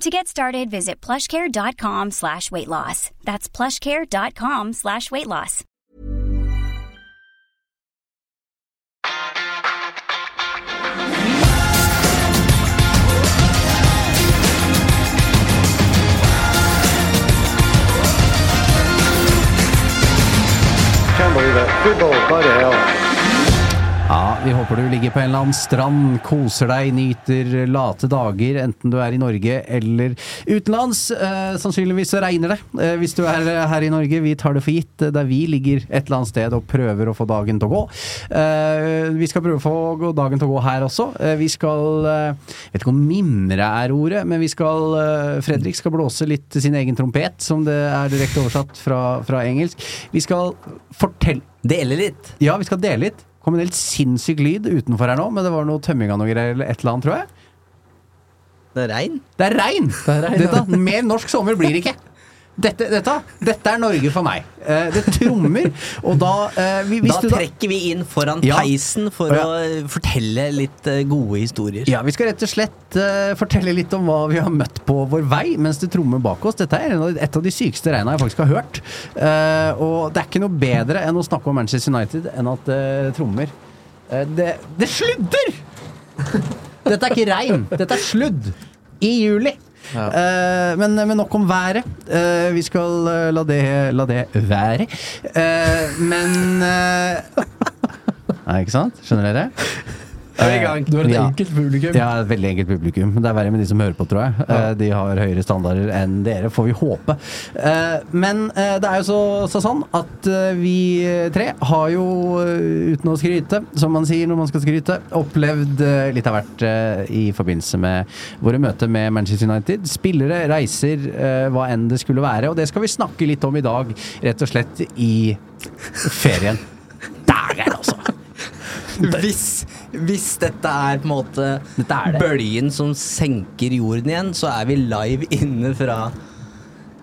To get started, visit plushcare.com slash weight loss. That's plushcare.com slash weight loss. Can't believe it. Football, bloody hell. Vi håper du ligger på en eller annen strand, koser deg, nyter late dager, enten du er i Norge eller utenlands. Eh, sannsynligvis så regner det eh, hvis du er her i Norge. Vi tar det for gitt eh, der vi ligger et eller annet sted og prøver å få dagen til å gå. Eh, vi skal prøve å få dagen til å gå her også. Eh, vi skal eh, Vet ikke om mimre er ordet, men vi skal eh, Fredrik skal blåse litt sin egen trompet, som det er direkte oversatt fra, fra engelsk. Vi skal fortelle Dele litt. Ja, vi skal dele litt. Kom en helt sinnssyk lyd utenfor her nå, men det var noe tømming av noe greier eller et eller annet, tror jeg. Det er regn. Det er regn! Dette, mer norsk sommer blir det ikke. Dette, dette, dette er Norge for meg. Eh, det trommer, og da eh, vi- Da trekker vi inn foran Ja. peisen for Ja. å fortelle litt eh, gode historier. Ja, Vi skal rett og slett uh, fortelle litt om hva vi har møtt på vår vei mens det trommer bak oss. Dette er av, et av de sykeste regna jeg faktisk har hørt. Uh, og det er ikke noe bedre enn å snakke om Manchester United enn at det trommer. Eh, det, det sludder! Dette er ikke regn, dette er sludd. I juli. Eh, men, men nok om været. Uh, vi skal uh, la, det, la det være. Men Nei, ikke sant? Skjønner dere? Gang? Du har et Ja. enkelt publikum. Ja, et veldig enkelt publikum. Det er verre med de som hører på, tror jeg. Ja. De har høyere standarder enn dere, får vi håpe. Eh, Men eh, det er jo så, så sånn at eh, vi tre har jo, eh, uten å skryte, som man sier når man skal skryte, opplevd eh, litt av hvert eh, i forbindelse med våre møter med Manchester United. Spillere, reiser, eh, hva enn det skulle være. Og det skal vi snakke litt om i dag, rett og slett i ferien. Der er det, altså! Hvis, hvis dette er på en måte bølgen som senker jorden igjen, så er vi live inne fra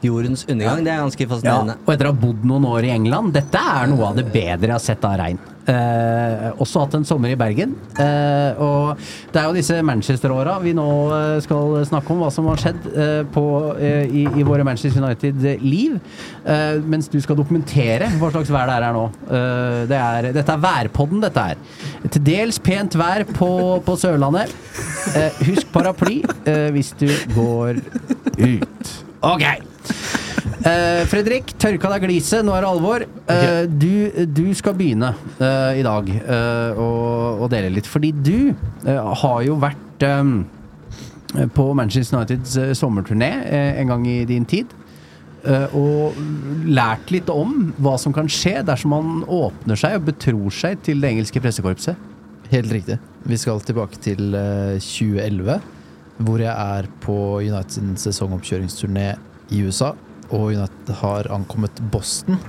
jordens undergang. Det er ganske Ja, fascinerende. og etter å ha bodd noen år i England, dette er noe av det bedre jeg har sett av regn. Eh, også hatt en sommer i Bergen. Eh, og det er jo disse Manchester-åra vi nå eh, skal snakke om, hva som har skjedd eh, på, eh, i, i våre Manchester United-liv. Eh, mens du skal dokumentere hva slags vær det er her nå. Eh, det er, dette er værpodden, dette her. Til dels pent vær på, på Sørlandet. Eh, husk paraply eh, hvis du går ut. Ok. Uh, Fredrik, tørka deg gliset, nå er det alvor. Eh, du, du skal begynne uh, i dag å, å dele litt, fordi du har jo vært um, på Manchester Uniteds sommerturné en gang i din tid. og lært litt om hva som kan skje dersom man åpner seg og betror seg til det engelske pressekorpset. Helt riktig. Vi skal tilbake til eh, 2011, hvor jeg er på Uniteds sesongoppkjøringsturné i USA. Og United har ankommet Boston.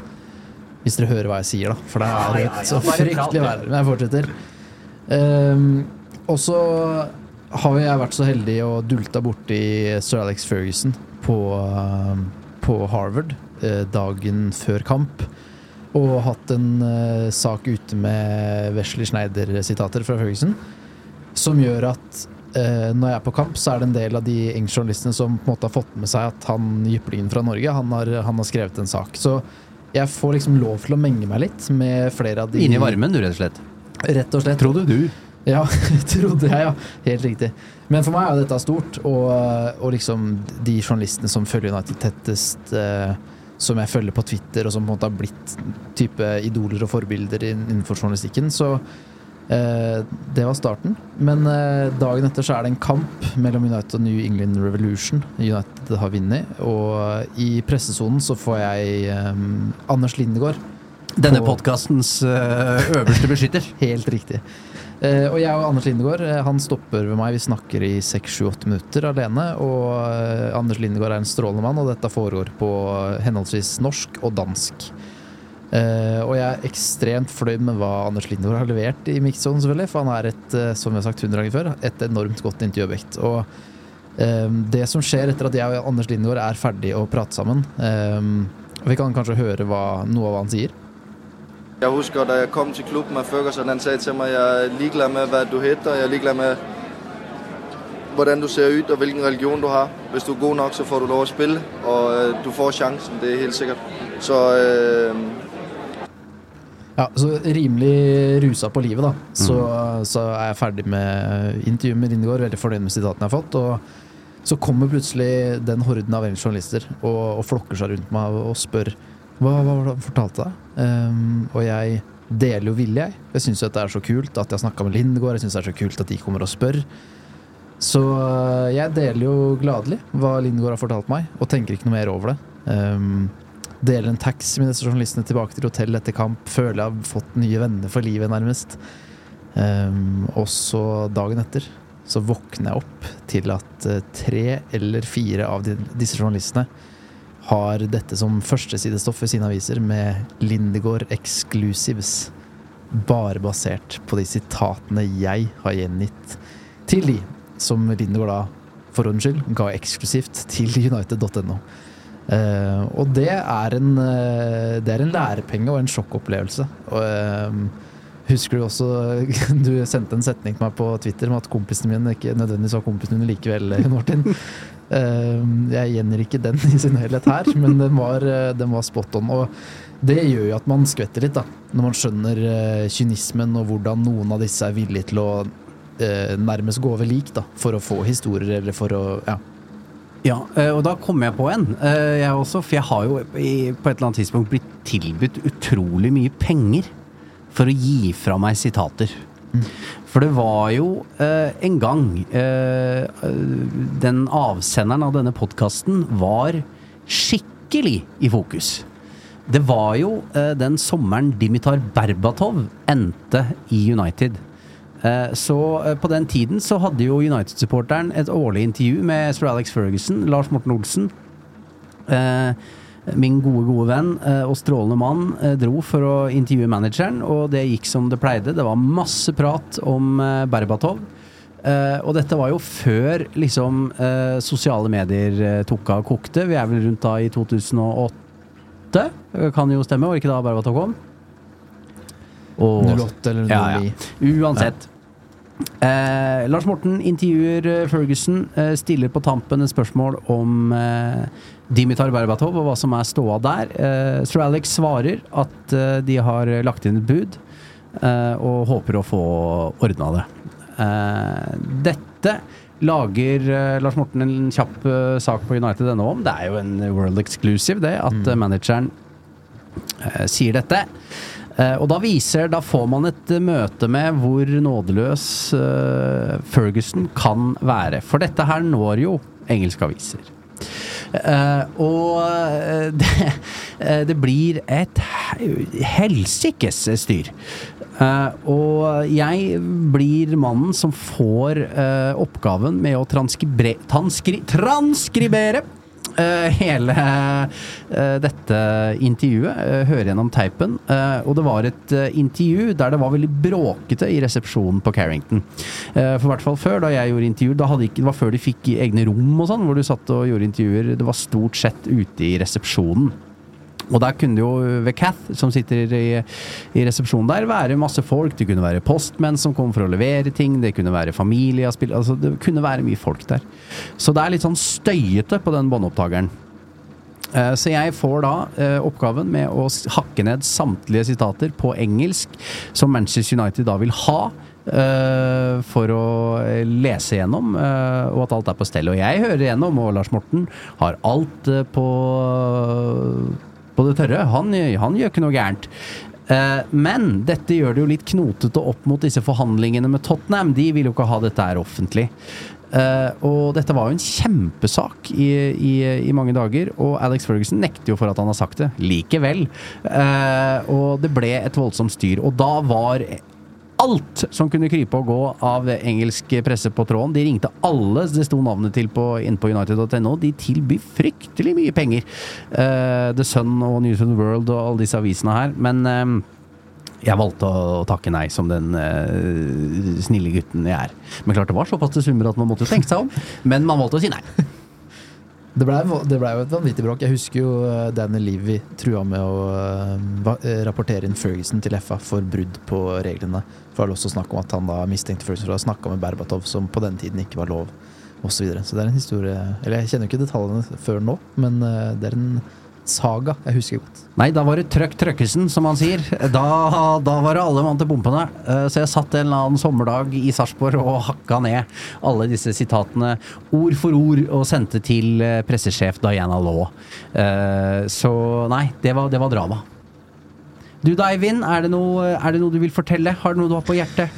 Hvis dere hører hva jeg sier, da. For det er Ja, ja, ja. et så fryktelig vær. Men jeg fortsetter. Um, og så har jeg vært så heldig å dulta borti sir Alex Ferguson på, ehm, på Harvard eh, dagen før kamp. Og hatt en uh, sak ute med Wesley Schneider-sitater fra Ferguson. Som gjør at når jeg er på kamp, så er det en del av de engelske journalistene som på en måte har fått med seg at han jyplingen fra Norge, han har, han har skrevet en sak. Så jeg får liksom lov til å menge meg litt med flere av de Inni varmen, du, rett og slett. Rett og slett. Trodde du. Ja, trodde jeg, ja. Helt riktig. Men for meg er dette stort, og, og liksom de journalistene som følger United tettest, eh, som jeg følger på Twitter, og som på en måte har blitt type idoler og forbilder innenfor journalistikken. Så eh, det var starten. Men eh, dagen etter så er det en kamp mellom United og New England Revolution. United har vunnet, og i pressesonen så får jeg eh, Anders Lindegård. Denne podkastens øverste beskytter. Helt riktig. Eh, og jeg og Anders Lindegård eh, han stopper ved meg. Vi snakker i 6-7-8 minutter alene. Og eh, Anders Lindegård er en strålende mann, og dette foregår på eh, henholdsvis norsk og dansk. Eh, og jeg er ekstremt fornøyd med hva Anders Lindor har levert i Mikssonen, selvfølgelig. For han er et, eh, som vi har sagt hundre ganger før, et enormt godt intervjuobjekt. Og um, det som skjer etter at jeg og Anders Lindor er ferdig å prate sammen um, Vi kan kanskje høre hva, noe av hva han sier. Jeg husker, da jeg kom til klubben med Ferguson, han sa til meg, jeg er likeglad med, hva du heter, jeg er likeglad med, hvordan du ser ut og hvilken religion du har. Hvis du er god nok, så får du lov å spille, og uh, du får sjansen. det er helt sikkert. Så øh, Ja, så rimelig rusa på livet, da. Så, så er jeg ferdig med intervjuet med Lindegård, veldig fornøyd med sitatene jeg har fått. Og så kommer plutselig den horden av journalister og, og flokker seg rundt meg og, spør hva, hva var det han fortalte deg? Um, og jeg deler jo vilje, jeg. Jeg syns det er så kult at jeg har snakka med Lindegård, jeg syns det er så kult at de kommer og spør. Så øh, jeg deler jo gladelig hva Lindegård har fortalt meg, og tenker ikke noe mer over det. Ehm, deler en taxi med disse journalistene tilbake til hotell etter kamp. Føler jeg har fått nye venner for livet, nærmest. Um, og så dagen etter så våkner jeg opp til at eh, tre eller fire av disse journalistene har dette som førstesidestoff i sine aviser med Lindegård Exclusives. Bare basert på de sitatene jeg har gjengitt til de som Lindegård da, for ordens skyld, ga eksklusivt til United.no. Eh, og det er, en, uh, det er en lærepenge og en sjokkopplevelse. Og, eh, husker du også Du sendte en setning til meg på Twitter om at kompisen min ikke nødvendigvis var kompisen min likevel, Martin. Jeg gjengir ikke den i sin helhet her, men den var, den var spot on. Og det gjør jo at man skvetter litt, da. Når man skjønner kynismen og hvordan noen av disse er villige til å nærmest gå over lik, da. For å få historier, eller for å Ja. Ja, eh, og da kom jeg på en. eh, Jeg også, for jeg har jo på et eller annet tidspunkt blitt tilbudt utrolig mye penger for å gi fra meg sitater. For det var jo eh, en gang Den avsenderen av denne podkasten var skikkelig i fokus. Det var jo den sommeren Dimitar Berbatov endte i United. Eh, Så eh, på den tiden så hadde jo United-supporteren et årlig intervju med sir Alex Ferguson, Lars Morten Olsen. Eh, Min gode, gode venn og strålende mann dro for å intervjue manageren, og det gikk som det pleide. Det var masse prat om Berbatov. Eh, og dette var jo før liksom eh, sosiale medier tok av og kokte. Vi er vel rundt da i 2008, eh, kan jo stemme, var ikke da Berbatov kom? Og- 08 eller 09. ja, ja. Uansett. Eh, Lars Morten intervjuer eh, Ferguson, eh, stiller på tampen et spørsmål om eh, Dimitar Berbatov og hva som er ståa der. Eh, Sir Alex svarer at eh, de har lagt inn et bud eh, og håper å få ordna det. Eh, dette lager Lars Morten en kjapp sak på United.no om. Det er jo en world exclusive, det, at mm. manageren eh, sier dette. Eh, og da viser Da får man et eh, møte med hvor nådeløs eh, Ferguson kan være. For dette her når jo engelske aviser. Uh, og det, det blir et he- helsikes styr. Uh, og jeg blir mannen som får uh, oppgaven med å transkribre, transkri, transkribere hele eh, dette intervjuet. eh, høre gjennom teipen. eh, og det var et eh, intervju der det var veldig bråkete i resepsjonen på Carrington. Eh, for hvert fall før, da jeg gjorde intervju, det var før de fikk egne rom og sånn, hvor du satt og gjorde intervjuer. Det var stort sett ute i resepsjonen. Og der kunne det jo ved Cath, som sitter i, i resepsjonen der, være masse folk. Det kunne være postmenn som kom for å levere ting, det kunne være familie altså Det kunne være mye folk der. Så det er litt sånn støyete på den båndopptakeren. Eh, Så jeg får da eh, oppgaven med å hakke ned samtlige sitater på engelsk som Manchester United da vil ha. Uh, for å eh, lese gjennom, uh, og at alt er på stell. Og jeg hører gjennom, og Lars Morten har alt uh, på på det tørre. Han, han gjør ikke noe gærent. Eh, men dette gjør det jo litt knotete opp mot disse forhandlingene med Tottenham. De vil jo ikke ha dette her offentlig. Eh, og dette var jo en kjempesak i, i, i mange dager, og Alex Ferguson nekter jo for at han har sagt det. Likevel. Eh, og det ble et voldsomt styr. Og da var alt som kunne krype og gå av engelsk presse på tråden. De ringte alle det sto navnet til på, inn på United.no. De tilbyr fryktelig mye penger. Uh, The Sun og News of the World og alle disse avisene her. Men eh, jeg valgte å takke nei, som den uh, snille gutten jeg er. Men klart det var såpass til summer at man måtte tenke seg om. Men man valgte å si nei. Det blei ble jo et vanvittig bråk. Jeg husker jo eh, Danny Levy trua med å eh, eh, rapportere inn Ferguson til FA for brudd på reglene. For det var også snakk om at han da mistenkte Ferguson for å ha snakka med Berbatov, som på den tiden ikke var lov, osv. Så, så det er en historie Eller jeg kjenner jo ikke detaljene før nå, men det er en saga jeg husker godt. Nei, da var det trøkk trøkkesen, som man sier. Da, da var det alle mann til pumpene. Eh, Så jeg satt en eller annen sommerdag i Sarpsborg og hakka ned alle disse sitatene ord for ord og sendte til eh, pressesjef Diana Law. Eh, Så nei, det var, det var drama. Du da, Eivind, er det, noe, er det noe du vil fortelle? Har du noe du har på hjertet?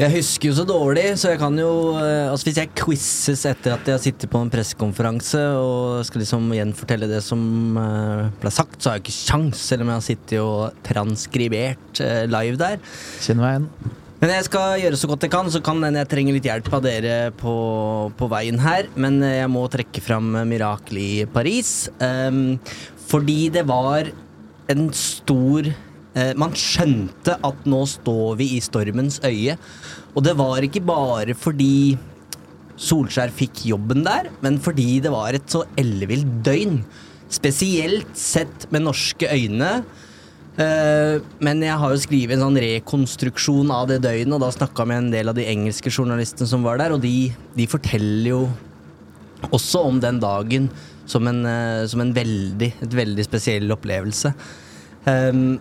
Jeg husker jo så dårlig, så jeg kan jo eh, Altså Hvis jeg quizzes etter at jeg har sittet på en pressekonferanse og skal liksom gjenfortelle det som eh, ble sagt, så har jeg ikke sjans, selv om jeg har sittet og transkribert eh, live der. Kjenner meg igjen. Men jeg skal gjøre så godt jeg kan, så kan hende jeg trenger litt hjelp av dere på, på veien her. Men jeg må trekke fram Mirakel i Paris. Um, fordi det var en stor Man skjønte at nå står vi i stormens øye. Og det var ikke bare fordi Solskjær fikk jobben der, men fordi det var et så ellevilt døgn. Spesielt sett med norske øyne. Eh, men jeg har jo skrevet en sånn rekonstruksjon av det døgnet, og da snakka med en del av de engelske journalistene som var der, og de, de forteller jo også om den dagen som en, eh, som en veldig, et veldig spesiell opplevelse. Ehm,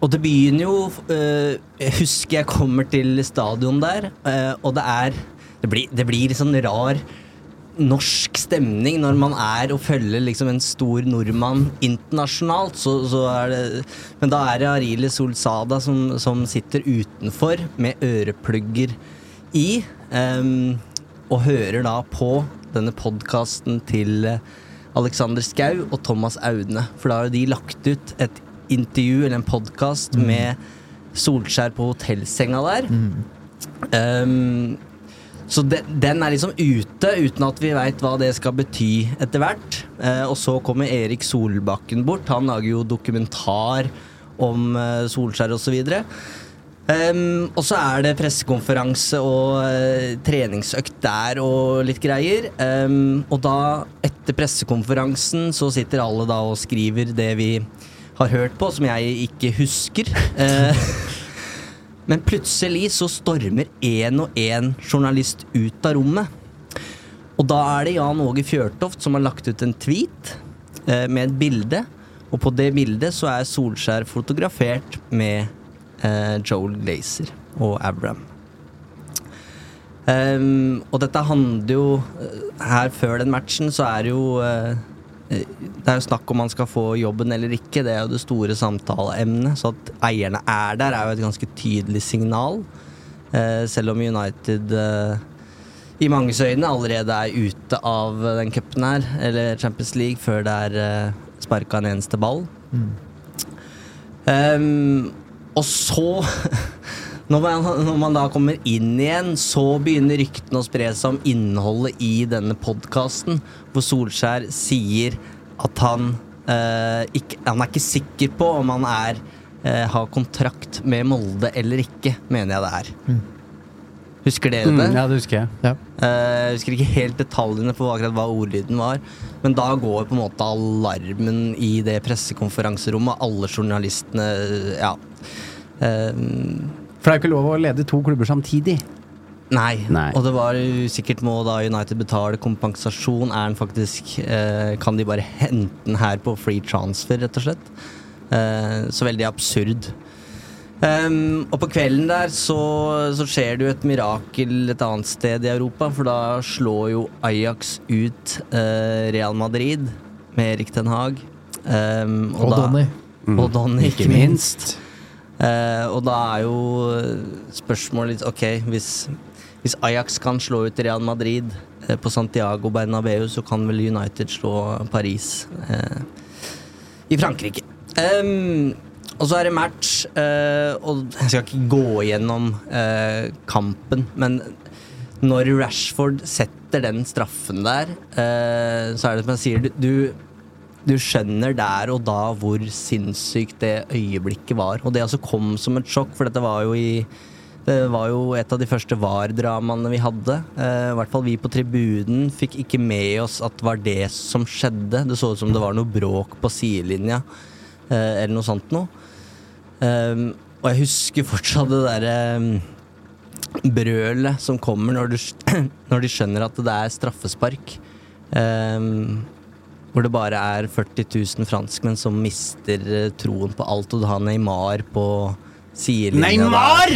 og det begynner jo eh, Jeg husker jeg kommer til stadion der, eh, og det er Det blir, det blir sånn rar norsk stemning når man er og følger liksom en stor nordmann internasjonalt. Så, så er det, men da er det Arile Solsada som, som sitter utenfor med øreplugger i, um, og hører da på denne podkasten til Alexander Skau og Thomas Audne. For da har de lagt ut et intervju eller en podkast med Solskjær på hotellsenga der. Um, så de, den er liksom ute, uten at vi veit hva det skal bety etter hvert. Eh, og så kommer Erik Solbakken bort. Han lager jo dokumentar om eh, Solskjær osv. Um, og så er det pressekonferanse og eh, treningsøkt der og litt greier. Um, og da, etter pressekonferansen, så sitter alle da og skriver det vi har hørt på, som jeg ikke husker. Eh, men plutselig så stormer én og én journalist ut av rommet. Og da er det Jan Åge Fjørtoft som har lagt ut en tweet eh, med et bilde. Og på det bildet så er Solskjær fotografert med eh, Joel Glazer og Abraham. Um, og dette handler jo Her før den matchen så er det jo eh, Det er jo snakk om man skal få jobben eller ikke. Det er jo det store samtaleemnet. Så at eierne er der, er jo et ganske tydelig signal. Eh, selv om United eh, i manges øyne allerede er ute av den cupen her, eller Champions League, før det er uh, sparka en eneste ball. Ehm, og så når man, når man da kommer inn igjen, så begynner ryktene å spre seg om innholdet i denne podkasten, hvor Solskjær sier at han eh, ikke, Han er ikke sikker på om han er eh, har kontrakt med Molde eller ikke, mener jeg det er. Husker dere det? Mm, ja, det husker jeg. Ja. Eh, husker ikke helt detaljene på akkurat hva ordlyden var, men da går på en måte alarmen i det pressekonferanserommet. Alle journalistene Ja. Eh, For det er jo ikke lov å lede to klubber samtidig. Nei. Nei. Og det var sikkert må da United betale kompensasjon. Er den faktisk eh, Kan de bare hente den her på free transfer, rett og slett? Eh, så veldig absurd. Um, og på kvelden der så, så skjer det jo et mirakel et annet sted i Europa, for da slår jo Ajax ut eh, Real Madrid med Erik Den Haag. Um, Og da- Donny. Og Donny, ikke minst. Eh, og da er jo spørsmålet litt Ok, hvis, hvis Ajax kan slå ut Real Madrid eh, på Santiago Bernabeu, så kan vel United slå Paris eh, i Frankrike. Og så er det match, eh, og jeg skal ikke gå gjennom eh, kampen, men når Rashford setter den straffen der, eh, så er det som jeg sier, du, du du skjønner der og da hvor sinnssykt det øyeblikket var. Og det altså kom som et sjokk, for dette var jo i det var jo et av de første VAR-dramaene vi hadde. Eh, I hvert fall vi på tribunen fikk ikke med oss at det var det som skjedde. Det så ut som det var noe bråk på sidelinja, eh, eller noe sånt noe. Um, og jeg husker fortsatt det derre um, brølet som kommer når, du, når de skjønner at det er straffespark. Um, hvor det bare er 40 000 franskmenn som mister eh, troen på alt, og du har Neymar på sidelinja. Neymar!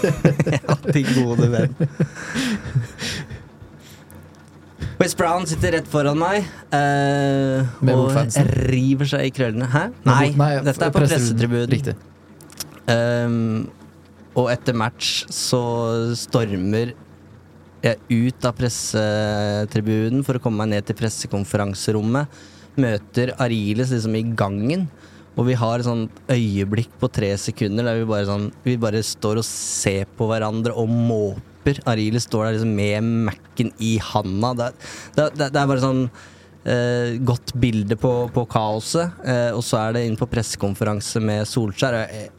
ja, til gode venn. West Brown sitter rett foran meg eh, og river seg i krøllene. Hæ? Nei, dette er på pressetribunen. Riktig. Um, og etter match så stormer ut av pressetribunen for å komme meg ned til pressekonferanserommet. Møter Ariles liksom i gangen. Og vi har et sånt øyeblikk på tre sekunder der vi bare, sånn, vi bare står og ser på hverandre og måper. Ariles står der liksom med Mac-en i handa. Det, det, det, det er bare sånn eh, godt bilde på, på kaoset. Eh, og så er det inn på pressekonferanse med Solskjær. jeg-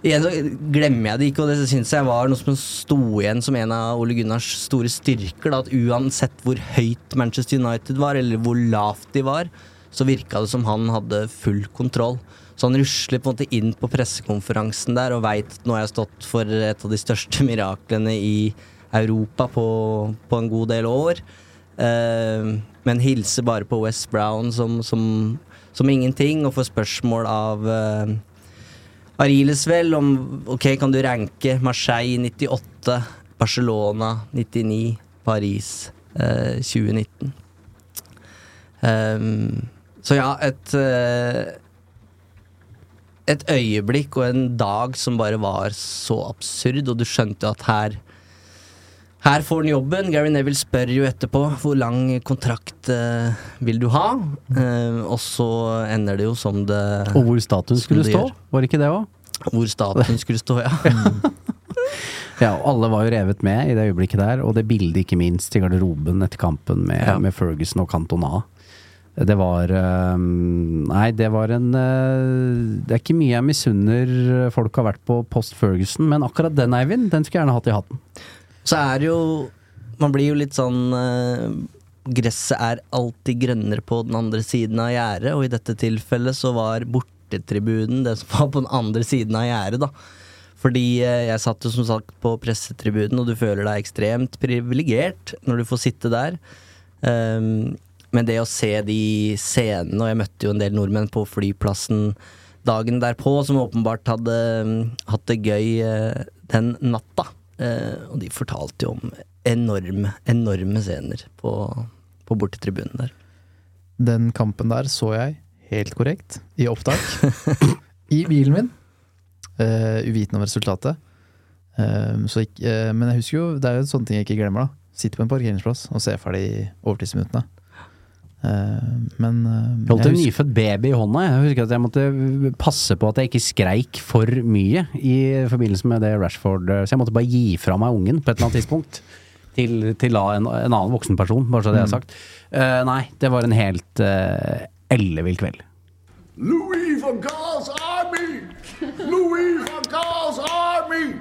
Igjen så glemmer jeg det ikke, og det syns jeg var noe som sto igjen som en av Ole Gunnars store styrker. Da, at uansett hvor høyt Manchester United var, eller hvor lavt de var, så virka det som han hadde full kontroll. Så han rusler på en måte inn på pressekonferansen der og veit nå har jeg stått for et av de største miraklene i Europa på, på en god del år. Eh, men hilser bare på West Brown som, som, som ingenting, og får spørsmål av eh, Ariles vel om Ok, kan du ranke Marseille 98, Barcelona 99, Paris eh, 2019. Um, så ja, et eh, Et øyeblikk og en dag som bare var så absurd, og du skjønte at her her får han jobben. Gary Neville spør jo etterpå hvor lang kontrakt uh, vil du ha. Uh, og så ender det jo som det Og hvor statuen skulle stå, gjør. var det ikke det òg? Hvor statuen skulle stå, ja. Ja, og alle var jo revet med i det øyeblikket der, og det bildet ikke minst i garderoben etter kampen med, Ja. med Ferguson og Cantona. Det var um, Nei, det var en uh, Det er ikke mye jeg misunner folk har vært på post Ferguson, men akkurat den, Eivind, den skulle jeg gjerne hatt i hatten. Så er det jo Man blir jo litt sånn eh, Gresset er alltid grønnere på den andre siden av gjerdet, og i dette tilfellet så var bortetribunen det som var på den andre siden av gjerdet, da. Fordi eh, jeg satt jo som sagt på pressetribunen, og du føler deg ekstremt privilegert når du får sitte der. Um, men det å se de scenene, og jeg møtte jo en del nordmenn på flyplassen dagen derpå, som åpenbart hadde um, hatt det gøy uh, den natta. Eh, og de fortalte jo om enorme, enorme scener på, på bortetribunen der. Den kampen der så jeg, helt korrekt, i opptak. I bilen min. Uh, uvitende om resultatet. Eh, så ikk- eh, men jeg husker jo, det er jo sånne ting jeg ikke glemmer. da Sitte på en parkeringsplass og se ferdig overtidsminuttene. Eh, men eh, Jeg holdt en nyfødt baby i hånda. Jeg husker at jeg måtte passe på at jeg ikke skreik for mye i forbindelse med det Rashford Så jeg måtte bare gi fra meg ungen på et eller annet tidspunkt. Til, til en, en annen voksen person, bare så det er sagt. Eh, nei, det var en helt uh, ellevill kveld. Louis van Gaal's army! Louis van Gaal's army!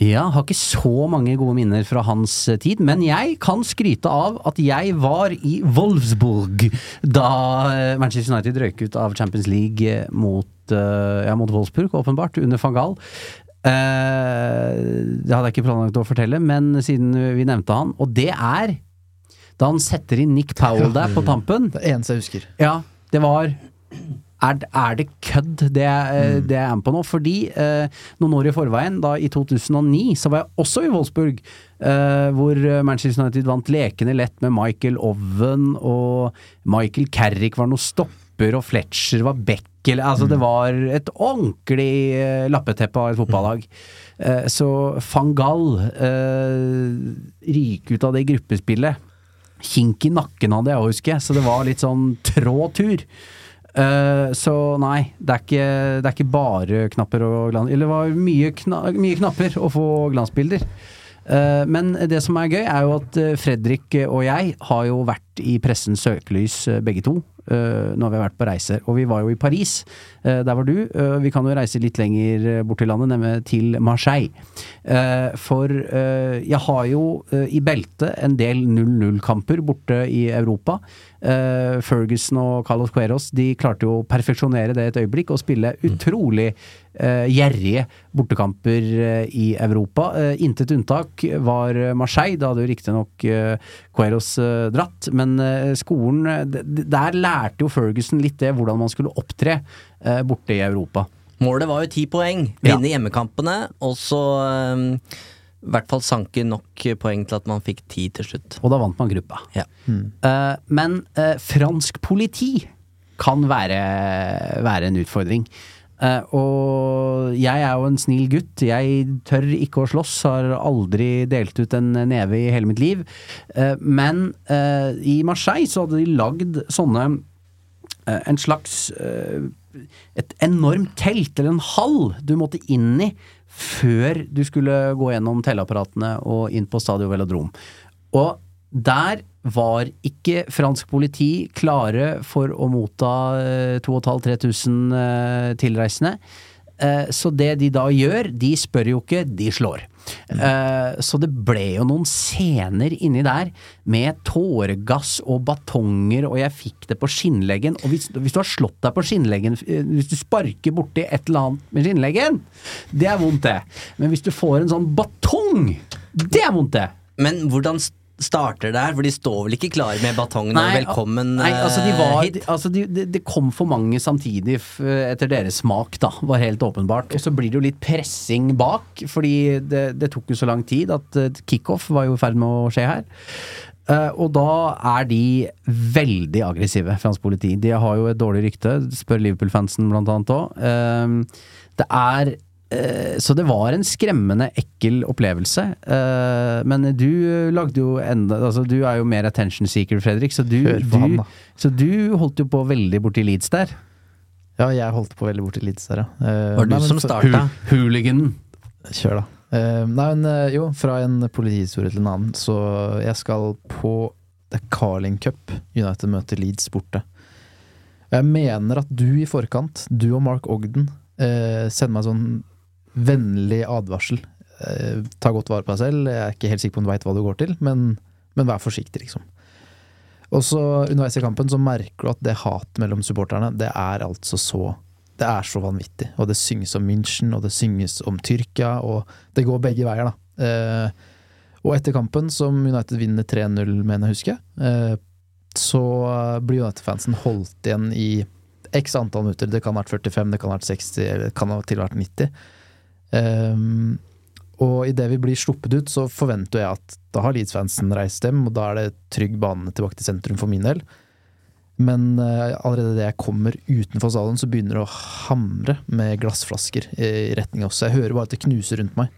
Ja, har ikke så mange gode minner fra hans eh, tid, men jeg kan skryte av at jeg var i Wolfsburg da eh, Manchester United røyk ut av Champions League eh, mot, ja, mot Wolfsburg, åpenbart, under van Gaal. Det hadde jeg ikke planlagt å fortelle, men siden vi nevnte han, og det er da han setter inn Nick Powell der på tampen. Det eneste jeg husker. Ja, det var er, er det kødd, det, mm. det jeg er med på nå? Fordi eh, noen år i forveien, da i 2009, så var jeg også i Wolfsburg. Eh, hvor Manchester United vant lekende lett med Michael Owen, og Michael Carrick var noe stopper. og Fletcher var back. Eller, altså Det var et ordentlig eh, lappeteppe av et fotballag. Eh, så van Gaal eh, ryker ut av det gruppespillet. Kink i nakken hadde jeg òg, husker jeg, så det var litt sånn trå tur. Eh, så nei, det er, ikke, det er ikke bare knapper og glans... Eller det var mye, kna, mye knapper å få glansbilder. Uh, men det som er gøy, er jo at eh, Fredrik og jeg har jo vært i pressens søkelys begge to. Eh, når vi har vært på reiser. Og vi var jo i Paris. eh, der var du. Eh, vi kan jo reise litt lenger bort til landet, nemlig til Marseille. For jeg har jo i beltet en del 0-0-kamper borte i Europa. Ferguson og Carlos Cueros de klarte jo å perfeksjonere det et øyeblikk og spille utrolig gjerrige bortekamper eh, i Europa. Eh, intet unntak var eh, Marseille. Da hadde jo riktignok eh, eh, dratt, men eh, skolen eh, Der lærte jo Ferguson litt det, hvordan man skulle opptre eh, borte i Europa. Målet var jo ti poeng. Ja. Vinne hjemmekampene, og så um, i hvert fall sanke nok poeng til at man fikk ti til slutt. Og da vant man gruppa. Ja. Eh, men uh, fransk politi kan være, være en utfordring. Eh, og jeg er jo en snill gutt. Jeg tør ikke å slåss, har aldri delt ut en neve i hele mitt liv. Uh, men uh, i Marseille så hadde de lagd sånne En slags Et enormt telt, eller en hall, du måtte inn i før du skulle gå gjennom telleapparatene og inn på Stadio Velodrom. Og der var ikke fransk politi klare for å motta eh, 2500-3000 eh, tilreisende. Eh, Så det de da gjør, de spør jo ikke, de slår. Eh, Så det ble jo noen scener inni der med tåregass og batonger, og jeg fikk det på skinnleggen. Og hvis, hvis du har slått deg på skinnleggen, eh, hvis du sparker borti et eller annet med skinnleggen, det er vondt, det. Men hvis du får en sånn batong, det er vondt, det. Men hvordan starter der. For de står vel ikke klare med batongen og velkommen nei, altså de eh, var, hit? altså de, det, det kom for mange samtidig etter deres smak, da. Var helt åpenbart. Og så blir det jo litt pressing bak, fordi det, det tok jo så lang tid at eh, kickoff var jo i ferd med å skje her. Uh, og da er de veldig aggressive, fransk politi. De har jo et dårlig rykte, spør Liverpool-fansen blant annet òg. det er eh, så det var en skremmende ekkel opplevelse. Eh, men du lagde jo enda altså Du er jo mer attention seeker, Fredrik, så du, han, du, så du holdt jo på veldig borti Leeds der. Ja, jeg holdt på veldig borti Leeds der, ja. Eh, Var det nei, du men som starta? Hooliganen. Kjør, da. Eh, nei, men eh, jo, fra en politihistorie til en annen. Så jeg skal på det er Carling Cup. United møter Leeds borte. Jeg mener at du i forkant, du og Mark Ogden, eh, sender meg sånn vennlig advarsel. Eh, ta godt vare på deg selv. Jeg er ikke helt sikker på om du veit hva du går til, men, men vær forsiktig, liksom. Og så underveis i kampen så merker du at det hatet mellom supporterne, det er altså så Det er så vanvittig. Og det synges om München, og det synges om Tyrkia, og det går begge veier, da. Eh, og etter kampen, som United vinner 3-0, mener jeg husker, eh, så blir United-fansen holdt igjen i x antall minutter. Det kan ha vært 45, det kan ha vært 60, eller det kan ha til og vært 90. Um, og idet vi blir sluppet ut, så forventer jeg at da har Leeds-fansen reist hjem, og da er det trygg bane tilbake til sentrum for min del. Men uh, allerede idet jeg kommer utenfor salen, så begynner det å hamre med glassflasker i, i retning oss. Jeg hører bare at det knuser rundt meg,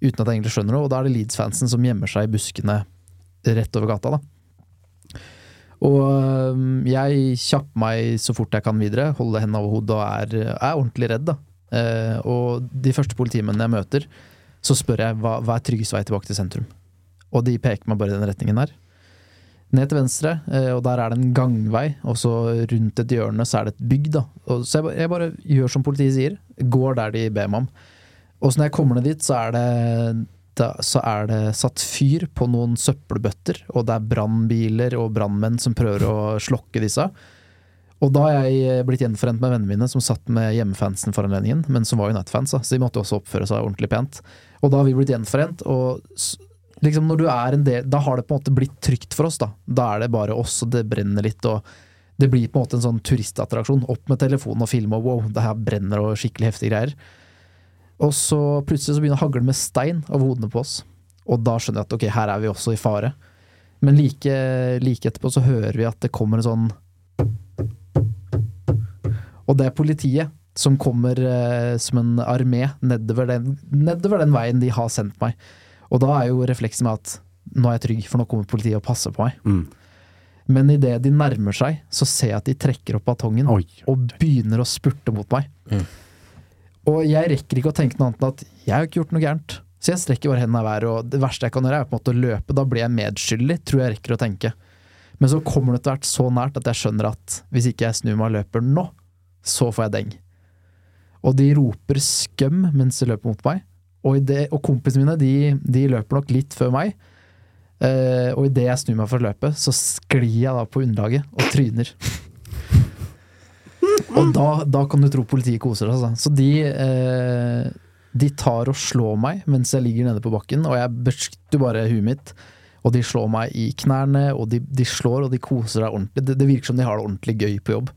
uten at jeg egentlig skjønner noe. Og da er det Leeds-fansen som gjemmer seg i buskene rett over gata, da. Og øhm, jeg kjapper meg så fort jeg kan videre, holder hendene over hodet og er, er ordentlig redd. da. Eh, og de første politimennene jeg møter, så spør jeg hva, hva er tryggest vei tilbake til sentrum. Og de peker meg bare i den retningen her. Ned til venstre, eh, og der er det en gangvei, og så rundt et hjørne så er det et bygg. da. Og så jeg, jeg bare gjør som politiet sier, går der de ber meg om. Og så når jeg kommer ned dit, så er det da, så er det satt fyr på noen søppelbøtter, og det er brannbiler og brannmenn som prøver å slokke disse. Og da har jeg blitt gjenforent med vennene mine som satt med hjemmefansen for anledningen, men som var United-fans, så de måtte også oppføre seg ordentlig pent. Og da har vi blitt gjenforent, og liksom når du er en del Da har det på en måte blitt trygt for oss, da. Da er det bare oss, og det brenner litt, og det blir på en måte en sånn turistattraksjon. Opp med telefonen og filme, og wow, det her brenner og skikkelig heftige greier. Og så plutselig så begynner det å hagle med stein over hodene på oss. Og da skjønner jeg at ok, her er vi også i fare. Men like, like etterpå så hører vi at det kommer en sånn Og det er politiet som kommer eh, som en armé nedover den, nedover den veien de har sendt meg. Og da er jo refleksen med at nå er jeg trygg, for nå kommer politiet og passer på meg. Mm. Men idet de nærmer seg, så ser jeg at de trekker opp batongen Oi, og begynner å spurte mot meg. Og jeg rekker ikke å tenke noe annet enn at jeg har ikke gjort noe gærent. Så jeg strekker bare hendene i været, og det verste jeg kan gjøre, er på en måte å løpe. Da blir jeg medskyldig, tror jeg rekker å tenke. Men så kommer det etter hvert så nært at jeg skjønner at hvis ikke jeg snur meg og løper nå, så får jeg deng. Og de roper skøm mens de løper mot meg. Og, og kompisene mine de, de løper nok litt før meg. Eh, og idet jeg snur meg for å løpe, så sklir jeg da på underlaget og tryner. Og da, da kan du tro politiet koser seg. Altså. Så de, eh, de tar og slår meg mens jeg ligger nede på bakken, og jeg beskytter bare huet mitt. Og de slår meg i knærne, og de, de slår og de koser seg ordentlig. Det, det virker som de har det ordentlig gøy på jobb.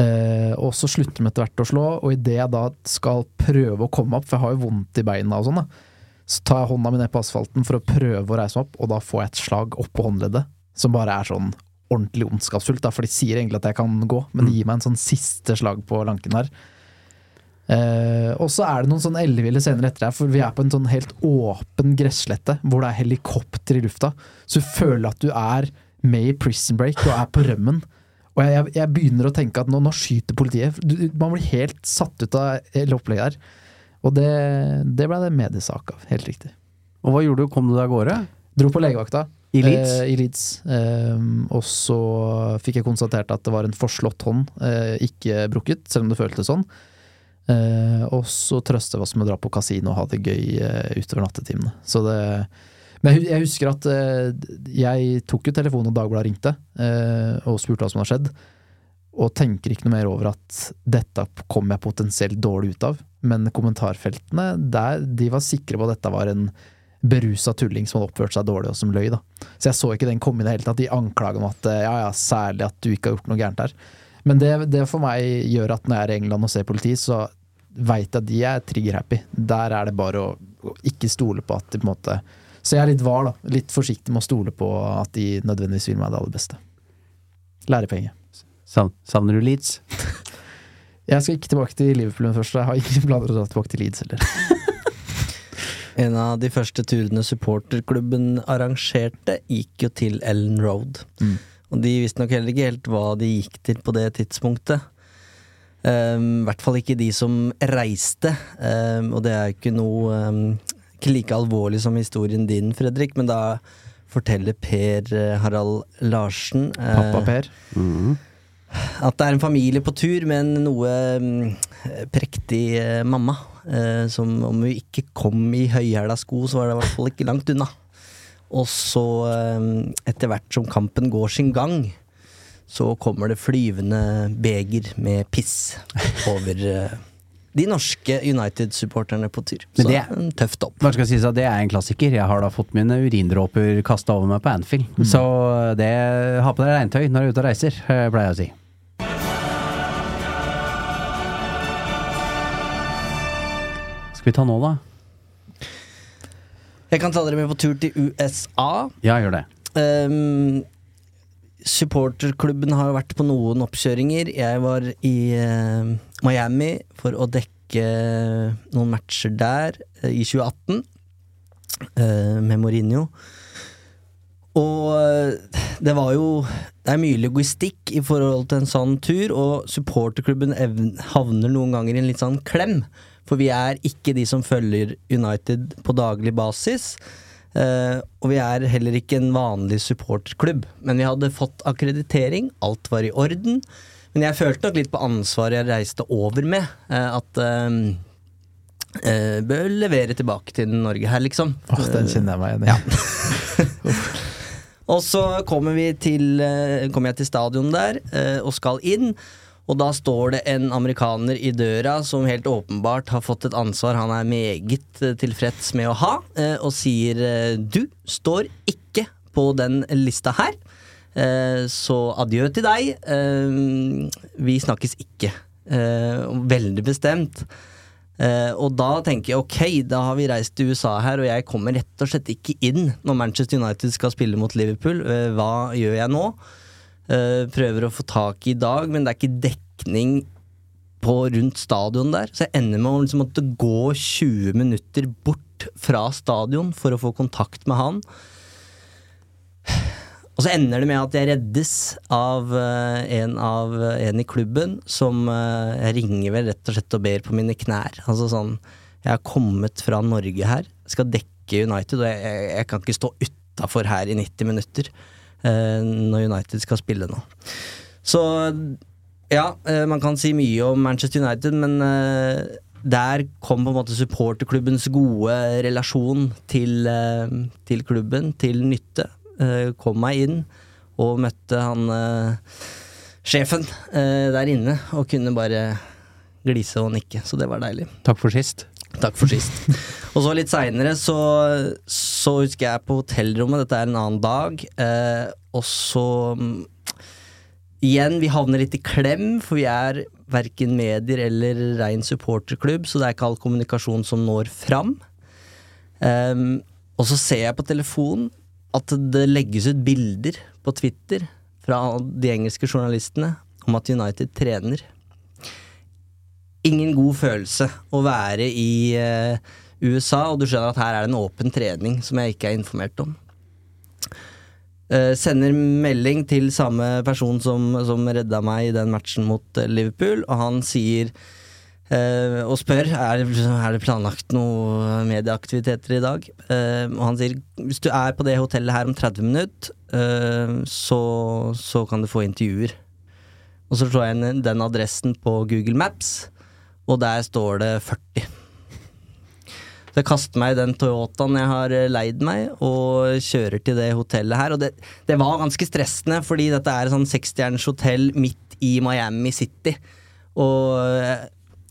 Eh, og så slutter de etter hvert å slå, og idet jeg da skal prøve å komme opp, for jeg har jo vondt i beina og sånn, da, så tar jeg hånda mi ned på asfalten for å prøve å reise meg opp, og da får jeg et slag oppå håndleddet, som bare er sånn ordentlig ondskapsfullt, da, for de sier egentlig at jeg kan gå, men de gir meg en sånn siste slag på lanken her. Eh, og så er det noen sånn elleville scener etter her, for vi er på en sånn helt åpen gresslette hvor det er helikopter i lufta. Så du føler at du er med i Prison Break og er på rømmen. Og jeg, jeg, jeg begynner å tenke at nå, nå skyter politiet. Du, man blir helt satt ut av hele opplegget her. Og det, det ble det mediesak av. Helt riktig. Og hva gjorde du? Kom du deg av gårde? Dro på legevakta. I Leeds? Eh, I Leeds. Eh, og så fikk jeg konstatert at det var en forslått hånd, eh, ikke brukket, selv om det føltes sånn. Eh, og så trøste vi oss med å dra på kasino og ha det gøy eh, utover nattetimene. Så det Men jeg husker at eh, jeg tok jo telefonen og Dagbladet ringte eh, og spurte hva som hadde skjedd. Og tenker ikke noe mer over at dette kom jeg potensielt dårlig ut av. Men kommentarfeltene, der, de var sikre på at dette var en berusa tulling som hadde oppført seg dårlig og som løy. da. Så jeg så ikke den komme i det hele tatt. De anklaga om at eh, ja, ja, særlig at du ikke har gjort noe gærent her. Men det, det for meg gjør at når jeg er i England og ser politi, så veit jeg at de er trigger-happy. Der er det bare å ikke stole på at de på en måte Så jeg er litt var, da. Litt forsiktig med å stole på at de nødvendigvis vil meg det aller beste. Lærepenge. Savner du Leeds? Jeg skal ikke tilbake til Liverpool først. Jeg har ikke planer om å dra tilbake til Leeds heller. En av de første turene supporterklubben arrangerte, gikk jo til Ellen Road. Mm. Og de visste nok heller ikke helt hva de gikk til på det tidspunktet. Um, I hvert fall ikke de som reiste. Um, og det er jo ikke noe um, Ikke like alvorlig som historien din, Fredrik, men da forteller Per eh, Harald Larsen eh, Pappa Per. at det er en familie på tur med en noe mm, prektig eh, mamma. Eh, som om hun ikke kom i høyhæla sko, så var det i hvert fall ikke langt unna. Og så, eh, etter hvert som kampen går sin gang, så kommer det flyvende beger med piss over eh, de norske United-supporterne på tur. Så det- en tøff topp. Si, Det er en klassiker. Jeg har da fått mine urindråper kasta over meg på Anfield. Så det ha på deg regntøy når du er ute og reiser, eh, pleier jeg å si. Skal vi ta nå, da? Jeg kan ta dere med på tur til USA. Ja, gjør det. Ehm, supporterklubben har vært på noen oppkjøringer. Jeg var i eh, Miami for å dekke noen matcher der eh, i 2018 eh, med Mourinho. Og eh, det var jo Det er mye logistikk i forhold til en sånn tur, og supporterklubben havner noen ganger i en litt sånn klem. For vi er ikke de som følger United på daglig basis. Eh, og vi er heller ikke en vanlig supporterklubb. Men vi hadde fått akkreditering, alt var i orden. Men jeg følte nok litt på ansvaret jeg reiste over med. Uh, at uh, Bør levere tilbake til Norge her, liksom. Åh, den kjenner jeg meg igjen i. Og så kommer, vi til, kommer jeg til stadion der og skal inn. Og da står det en amerikaner i døra som helt åpenbart har fått et ansvar han er meget eh, tilfreds med å ha, eh, og sier eh, du står ikke på den lista her. Så adjø til deg. Vi snakkes ikke. Veldig bestemt. Uh, og da tenker jeg ok, da har vi reist til USA her, og jeg kommer rett og slett ikke inn når Manchester United skal spille mot Liverpool. Uh, hva gjør jeg nå? Eh, prøver å få tak i i Dag, men det er ikke dekning på rundt stadion der, så jeg ender med å liksom måtte gå 20 minutter bort fra stadion for å få kontakt med han. Og så ender det med at jeg reddes av uh, en, av en i klubben som uh, Jeg ringer vel rett og slett og ber på mine knær. Altså sånn Jeg har kommet fra Norge her, skal dekke United, og jeg, jeg, jeg kan ikke stå utafor her i 90 minutter når United skal spille nå. Så ja, eh, man kan si mye om Manchester United, men eh, der kom på en måte supporterklubbens gode relasjon til, eh, til klubben til nytte. Eh, kom meg inn og møtte han eh, sjefen eh, der inne, og kunne bare glise og nikke, så det var deilig. Takk for sist. Takk for sist. Og så litt seinere så, så husker jeg på hotellrommet, dette er en annen dag, eh, og så mm, Igjen, vi havner litt i klem, for vi er verken medier eller rein supporterklubb, så det er ikke all kommunikasjon som når fram. Um, og så ser jeg på telefonen at det legges ut bilder på Twitter fra de engelske journalistene om at United trener. Ingen god følelse å være i eh, USA, og du skjønner at her er det en åpen trening som jeg ikke er informert om. Eh, sender melding til samme person som, som redda meg i den matchen mot eh, Liverpool, og han sier eh, og spør er, er det planlagt noe medieaktiviteter i dag. Eh, og han sier hvis du er på det hotellet her om 30 minutter, eh, så, så kan du få intervjuer. Og så slår jeg inn den adressen på Google Maps, og der står det 40. Så jeg kaster meg i den Toyotaen jeg har eh, leid meg, og kjører til det hotellet her. Og det, det var ganske stressende, fordi dette er et sånn sekstjerners hotell midt i Miami City. Og eh,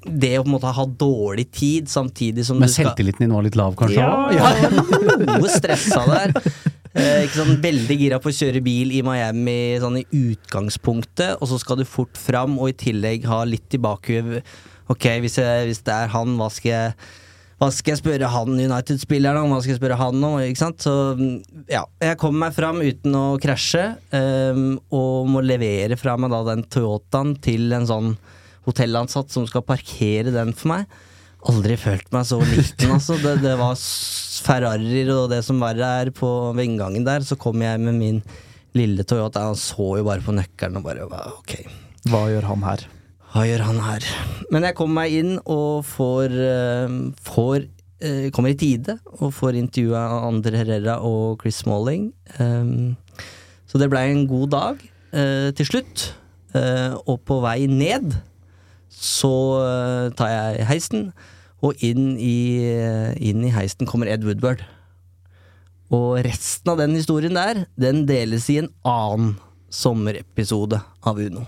det å på en måte ha dårlig tid samtidig som Men du skal Men selvtilliten din var litt lav, kanskje? ja, ja. noe stressa der. Eh, ikke sånn Veldig gira på å kjøre bil i Miami sånn i utgangspunktet, og så skal du fort fram, og i tillegg ha litt i bakhuet Ok, hvis, jeg, hvis det er han, hva skal jeg hva skal jeg spørre han United-spilleren om? Hva skal jeg spørre han om? Ikke sant? Så ja, jeg kommer meg fram uten å krasje, um, og må levere fra meg da den Toyotaen til en sånn hotellansatt som skal parkere den for meg. Aldri følt meg så liten, altså. Det, det var Ferrarier og det som verre er på ved inngangen der. Så kom jeg med min lille Toyota. Han så jo bare på nøkkelen og bare ok. Hva gjør han her? Hva gjør han her? Men jeg kommer meg inn og får, eh, får eh, Kommer i tide og får intervjua Andre Herrera og Chris Smalling. Um, så det blei en god dag eh, til slutt. Eh, og på vei ned så eh, tar jeg heisen, og inn i, eh, inn i heisen kommer Ed Woodward. Og resten av den historien der, den deles i en annen sommerepisode av Uno.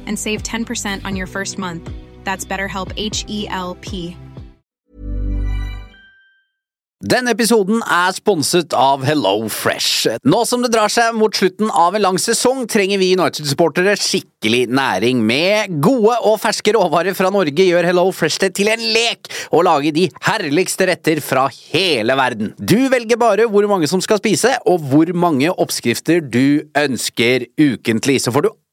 and save 10% on your first month. That's BetterHelp H E L P. Denne episoden er sponset av Hello Fresh. Nå som det drar seg mot slutten av en lang sesong, trenger vi United-supportere skikkelig næring. Med gode og ferske råvarer fra Norge gjør Hello Fresh det til en lek å lage de herligste retter fra hele verden. Du velger bare hvor mange som skal spise, og hvor mange oppskrifter du ønsker ukentlig. Så får du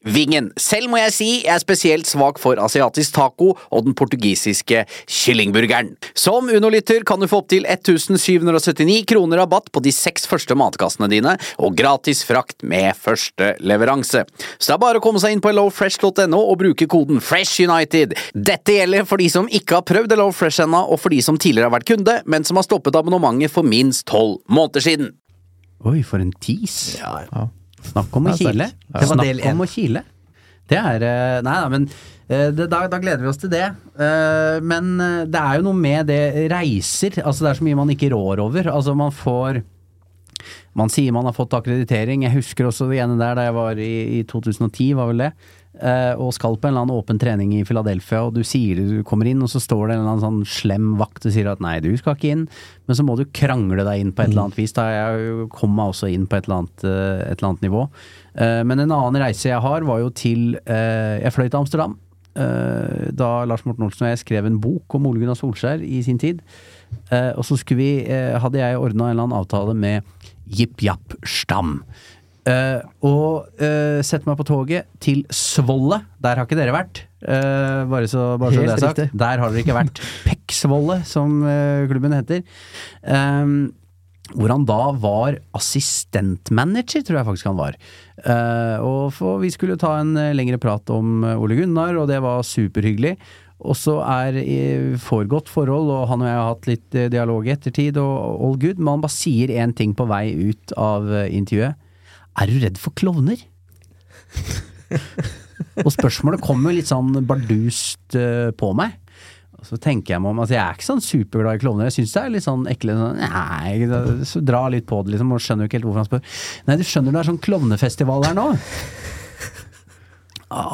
Vingen. Selv må jeg si jeg er spesielt svak for asiatisk taco og den portugisiske kyllingburgeren. Som Uno-lytter kan du få opptil 1779 kroner rabatt på de seks første matkassene dine, og gratis frakt med første leveranse. Så det er bare å komme seg inn på hellofresh.no og bruke koden FreshUnited. Dette gjelder for de som ikke har prøvd Hello Fresh ennå, og for de som tidligere har vært kunde, men som har stoppet abonnementet for minst tolv måneder siden. Oi, for en tease. Ja. Snakk om å kile. Det Ja. var Del snakk om å kile. Det er eh, Nei da, men eh, det, da, da gleder vi oss til det. Eh, Men det er jo noe med det reiser. Altså det er så mye man ikke rår over. Altså man får Man sier man har fått akkreditering. Jeg husker også det ene der da jeg var i, i 2010, var vel det. Eh, og skal på en eller annen åpen trening i Philadelphia, og du sier du kommer inn, og så står det en eller annen sånn slem vakt og sier at nei, du skal ikke inn. Men så må du krangle deg inn på et eller annet vis. Da jeg kom meg også inn på et eller annet, eh, et eller annet nivå. Eh, men en annen reise jeg har, var jo til eh, Jeg fløy til Amsterdam. eh, da Lars Morten Olsen og jeg skrev en bok om Ole Gunnar Solskjær i sin tid. Eh, og så skulle vi, hadde jeg ordna en eller annen avtale med Jipp Japp Stam. Eh, og uh, sette meg på toget til Svolle. Der har ikke dere vært. Uh, bare så, bare så det er sagt. riktig. Der har dere ikke vært. Pekksvolle, som eh, klubben heter. Um, hvor han da var assistentmanager, tror jeg faktisk han var. Eh, og for, vi skulle ta en eh, lengre prat om eh, Ole Gunnar, og det var superhyggelig. Og så er i godt forhold, og han og jeg har hatt litt eh, dialog i ettertid, og all good, men han bare sier én ting på vei ut av eh, intervjuet. Er du redd for klovner? og spørsmålet kommer litt sånn bardust uh, på meg. Og så tenker jeg meg om, altså jeg er ikke sånn superglad i klovner, jeg syns det er litt sånn ekle sånn, Nei, så dra litt på det liksom, og skjønner jo ikke helt hvorfor han spør. Nei, du skjønner det er sånn klovnefestival her nå?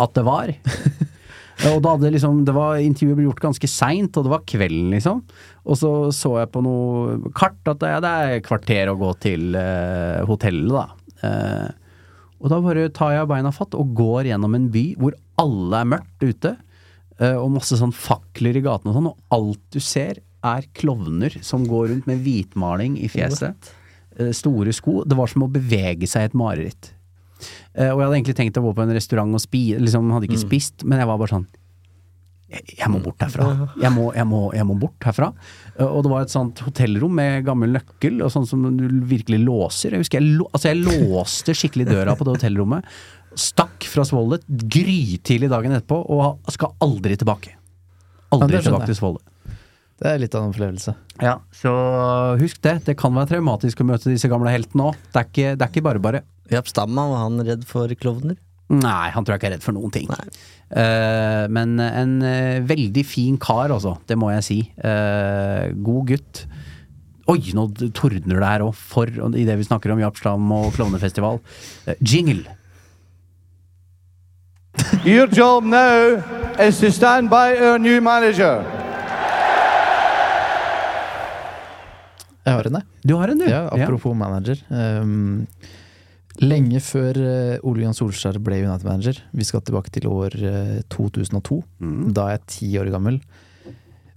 At det var. Og da hadde liksom, det var intervjuet ble gjort ganske seint, og det var kvelden, liksom. Og så så jeg på noe kart at det, det er kvarter å gå til uh, hotellet, da. Eh, og da bare tar jeg beina fatt og går gjennom en by hvor alle er mørkt ute. eh, og masse sånn fakler i gatene og sånn, og alt du ser er klovner som går rundt med hvitmaling i fjeset. eh, store sko. Det var som å bevege seg i et mareritt. Eh, og jeg hadde egentlig tenkt å gå på en restaurant og spise, liksom hadde ikke spist, men jeg var bare sånn jeg, må bort herfra. Jeg må, jeg, må, jeg må bort herfra. Eh, og det var et sånt hotellrom med gammel nøkkel, og sånn som du virkelig låser. Jeg husker jeg, altså jeg låste skikkelig døra på det hotellrommet. Stakk fra Svolle grytidlig dagen etterpå, og skal aldri tilbake. Aldri tilbake til. Svolle. Det er litt av en opplevelse. Ja, så husk det. Det kan være traumatisk å møte disse gamle heltene òg. Det, er ikke- det er ikke bare bare. Japp Stamma, var han redd for klovner? Nei, han tror jeg ikke er redd for noen ting. Uh, men en uh, veldig fin kar, altså. Det må jeg si. Uh, god gutt. Oi, nå tordner det her òg, for i det vi snakker om Japslam og klovnefestival. Jingle. Your job now is to stand by our new manager. Jeg har en, jeg. Du har en, du. Ja, apropos manager. Um, lenge før uh, Ole Johan Solskjær ble United-manager, vi skal tilbake til år uh, 2002, da er jeg ti år gammel.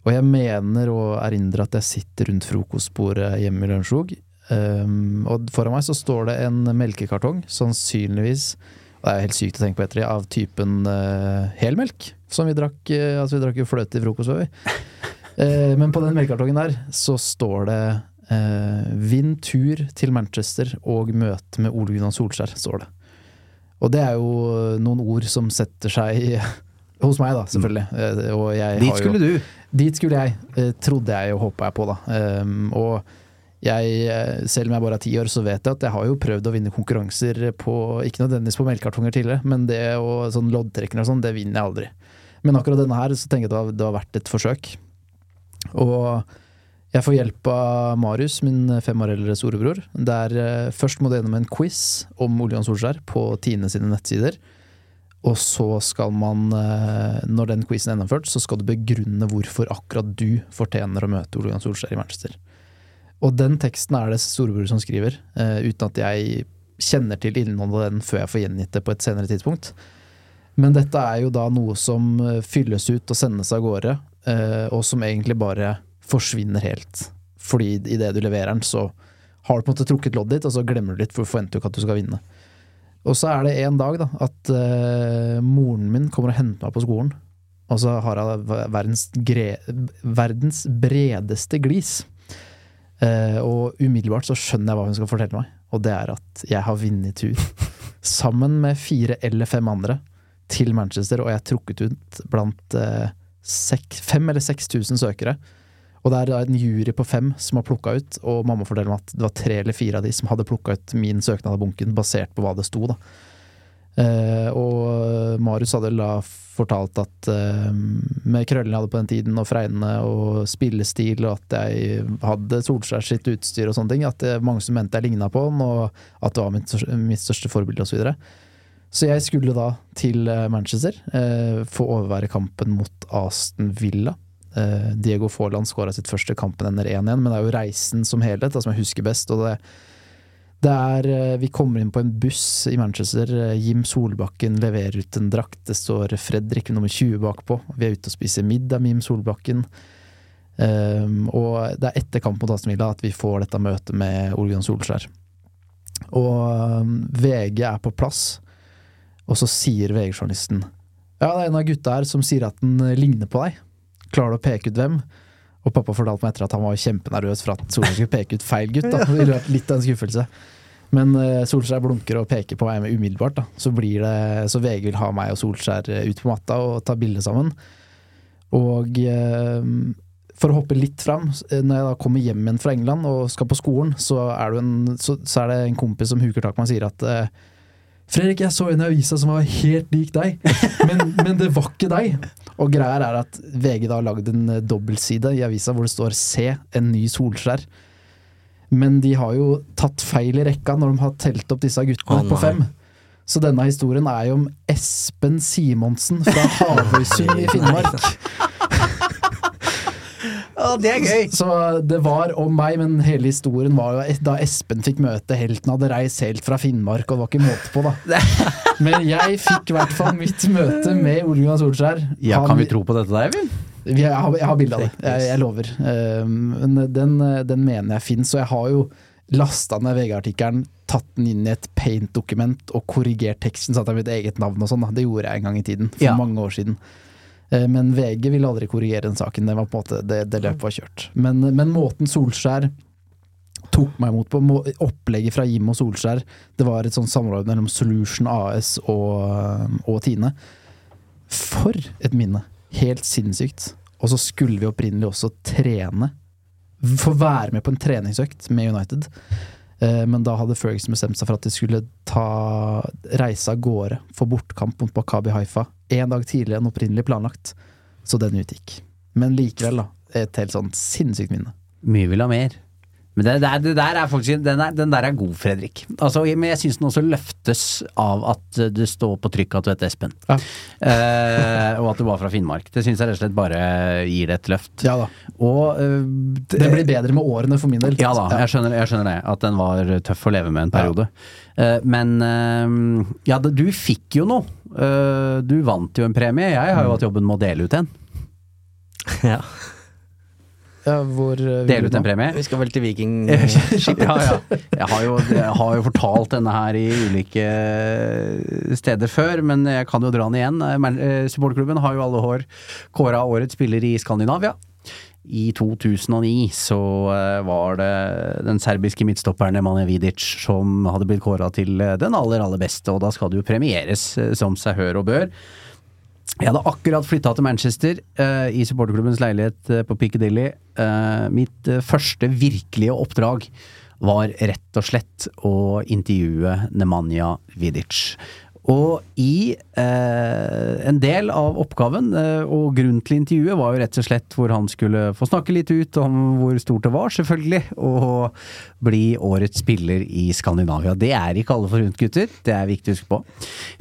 Og jeg mener og erindrer at jeg sitter rundt frokostbordet hjemme i Lørenskog. Um, og foran meg så står det en melkekartong, sannsynligvis og det er helt sykt å tenke på etter det, av typen uh, helmelk. Som vi drakk, uh, altså vi drakk jo fløte til frokost, vi. Eh, men på den melkekartongen der så står det eh, 'Vinn tur til Manchester og møte med Ole Gunnar Solskjær', står det. Og det er jo noen ord som setter seg hos meg, da, selvfølgelig. Eh, og jeg Dit har jo- skulle du. Dit skulle jeg, eh, trodde jeg og håpa jeg på, da. Um, og jeg, eh, selv om jeg bare er ti år, så vet jeg at jeg har jo prøvd å vinne konkurranser på Ikke nødvendigvis på melkekartonger tidligere, men det og sånn loddtrekking og sånn, det vinner jeg aldri. Men akkurat denne her, så tenker jeg at det var, det var verdt et forsøk. Og jeg får hjelp av Marius, min fem år eldre storebror. Der eh, først må du gjennom en quiz om Ole Johan Solskjær på Tine sine nettsider. Og så skal man, eh, når den quizen er gjennomført, så skal du begrunne hvorfor akkurat du fortjener å møte Ole Johan Solskjær i Manchester. Og den teksten er det storebror som skriver, eh, uten at jeg kjenner til innholdet av den før jeg får gjengitt det på et senere tidspunkt. Men dette er jo da noe som eh, fylles ut og sendes av gårde, og som egentlig bare forsvinner helt. Fordi idet du leverer den, så har du på en måte trukket loddet ditt, og så glemmer du litt, for du forventer jo ikke at du skal vinne. Og så er det en dag da, at uh, moren min kommer og henter meg på skolen, og så har hun verdens, gre verdens bredeste glis. Uh, og umiddelbart så skjønner jeg hva hun skal fortelle meg, og det er at jeg har vunnet tur. Sammen med fire eller fem andre til Manchester, og jeg er trukket ut blant uh, sek, fem eller seks tusen søkere. Og det er da en jury på fem som har plukka ut, og mamma forteller meg at det var tre eller fire av de som hadde plukka ut min søknad av bunken, basert på hva det sto, da. Eh, og Marius hadde da fortalt at eh, med krøllene jeg hadde på den tiden, og fregnene og spillestil, og at jeg hadde Solskjær sitt utstyr og sånne ting, at det var mange som mente jeg ligna på han, og at det var mitt, mitt største forbilde osv. Så, videre. så jeg skulle da til eh, Manchester, eh, få overvære kampen mot Aston Villa. Eh, Diego Forland skåra sitt første kampen ender 1-1, men det er jo reisen som helhet da, som jeg husker best. og det det er, eh, Vi kommer inn på en buss i Manchester. eh, Jim Solbakken leverer ut en drakt. Det står Fredrik nummer 20 bakpå. Vi er ute og spiser middag med Jim Solbakken. Um, og det er etter kamp mot Aston Villa at vi får dette møtet med Ole Gunnar Solskjær. Og um, VG er på plass, og så sier VG-journalisten Ja, det er en av gutta her som sier at den ligner på deg. Klarer du å peke ut hvem? Og pappa fortalte meg etter at han var kjempenervøs for at Solskjær skulle peke ut feil gutt. da. Litt av en skuffelse. Men uh, Solskjær blunker og peker på meg med umiddelbart. da. Så, blir det, så VG vil ha meg og Solskjær eh, ut på matta og ta bilde sammen. Og uh, for å hoppe litt fram, når jeg da kommer hjem igjen fra England og skal på skolen, så er, det en, så, så er det en kompis som huker tak i meg og sier at eh, Fredrik, jeg så en i avisa som var helt lik deg, men, men det var ikke deg. Og greia er at VG da har lagd en eh, dobbeltside i avisa hvor det står 'Se en ny Solskjær'. Men de har jo tatt feil i rekka når de har telt opp disse guttene oh, på fem. Så denne historien er jo om Espen Simonsen fra Havøysund i Finnmark. Å, det er gøy! Så det var om meg, men hele historien var jo da Espen fikk møte helten. Hadde reist helt fra Finnmark, og det var ikke måte på, da. Men jeg fikk i hvert fall mitt møte med Ole Gunnar Solskjær. Ja, kan vi tro på dette der, Eivind? Jeg har, jeg har bilde av det, jeg, jeg lover. Eh, Men den, den mener jeg fins, og jeg har jo lasta ned VG-artikkelen, tatt den inn i et paint-dokument og korrigert teksten satt er mitt eget navn og sånn. Det gjorde jeg en gang i tiden, for Ja. mange år siden. Eh, Men VG ville aldri korrigere den saken. Det, var på en måte, det, det løpet var kjørt. Men, men måten Solskjær tok meg imot på, opplegget fra Jim og Solskjær, det var et sånt samarbeid mellom Solution AS og, og Tine. For et minne! Helt sinnssykt. Og så skulle vi opprinnelig også trene. Få være med på en treningsøkt med United. Eh, Men da hadde Ferguson bestemt seg for at de skulle ta reise av gårde for bortkamp mot Makabi Haifa en dag tidligere enn opprinnelig planlagt. Så den utgikk. Men likevel, da. Et helt sånn sinnssykt minne. Mye vil ha mer. Men det, det, det der er faktisk, den, er, den der er god, Fredrik. Altså, men jeg syns den også løftes av at du står på trykk at du heter Espen. Ja. Eh, og at du var fra Finnmark. Det syns jeg rett og slett bare gir det et løft. Ja da. Og eh, Det blir bedre med årene for min del. Ja da, jeg skjønner, jeg skjønner det. At den var tøff å leve med en periode. Eh, men eh, ja, du fikk jo noe. Eh, du vant jo en premie. Jeg har jo hatt jobben med å dele ut en. Ja. Ja, hvor eh, Dele ut en premie. Vi skal vel til Viking ja, ja. Jeg har, jo, jeg har jo fortalt denne her i ulike steder før, men jeg kan jo dra den igjen. Eh, Supporterklubben har jo alle hår kåra årets spiller i Skandinavia. I 2009 så eh, var det den serbiske midtstopperen Nemanja Vidic som hadde blitt kåra til eh, den aller, aller beste, og da skal det jo premieres eh, som seg hør og bør. Jeg hadde akkurat flytta til Manchester uh, i supporterklubbens leilighet uh, på Piccadilly. Uh, mitt første virkelige oppdrag var rett og slett å intervjue Nemanja Vidic. Og i eh, en del av oppgaven, eh, og grunnen til intervjuet, var jo rett og slett hvor han skulle få snakke litt ut om hvor stort det var, selvfølgelig, og bli årets spiller i Skandinavia. Det er ikke alle forunt, gutter. Det er viktig å huske på.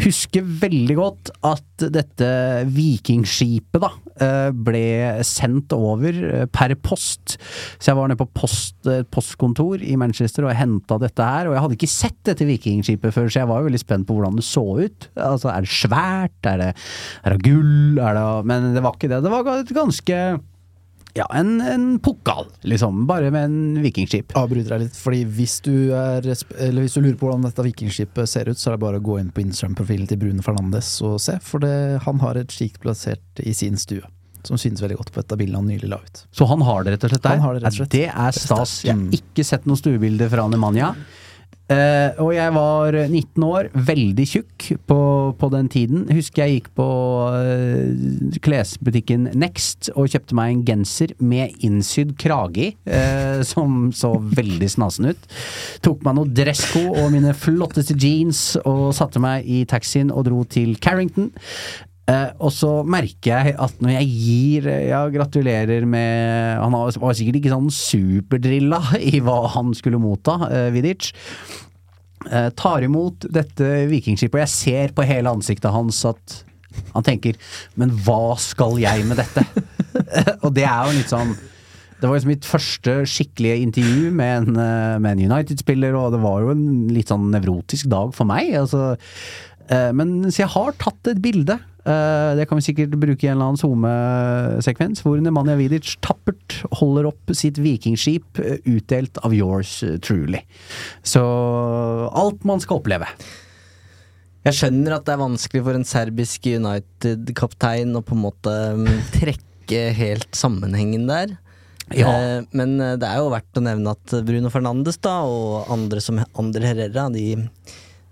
husker veldig godt at dette vikingskipet da eh, ble sendt over eh, per post. Så jeg var nede på post, et postkontor i Manchester og henta dette her. Og jeg hadde ikke sett dette vikingskipet før, så jeg var jo veldig spent på hvordan det så ut. Altså, er det svært? Er det, er det gull? Er det, men det var ikke det. Det var et ganske ja, en, en pokal, liksom. Bare med en vikingskip. Avbryter deg litt, fordi hvis du, er, eller hvis du lurer på hvordan dette vikingskipet ser ut, så er det bare å gå inn på Instagram-profilen til Brune Fernandes og se, for det, han har et slikt plassert i sin stue. Som synes veldig godt på et av bildene han nylig la ut. Så han har det rett og slett der? Han har det rett og slett. Det er stas. Jeg har ikke sett noen stuebilder fra Nemanja. Eh, og jeg var 19 år, veldig tjukk på, på den tiden. Husker jeg gikk på uh, klesbutikken Next og kjøpte meg en genser med innsydd krage i, uh, som så veldig snasen ut. Tok meg noen dressko og mine flotteste jeans og satte meg i taxien og dro til Carrington. Eh, og så merker jeg at når jeg gir Ja, gratulerer med Han var sikkert ikke sånn superdrilla i hva han skulle motta, eh, Vidic. Eh, tar imot dette vikingskipet, og jeg ser på hele ansiktet hans at han tenker Men hva skal jeg med dette? og det er jo litt sånn det var liksom mitt første skikkelige intervju med en, eh, en United-spiller, og det var jo en litt sånn nevrotisk dag for meg. Altså, eh, men så jeg har tatt et bilde. Eh, Det kan vi sikkert bruke i en eller annen SoMe-sekvens, hvor Nemanja Vidic tappert holder opp sitt vikingskip eh, utdelt av yours truly. Så alt man skal oppleve. Jeg skjønner at det er vanskelig for en serbisk United-kaptein å på en måte mm, trekke helt sammenhengen der. Ja. Eh, men det er jo verdt å nevne at Bruno Fernandes da, og andre som Andre Herrera, de,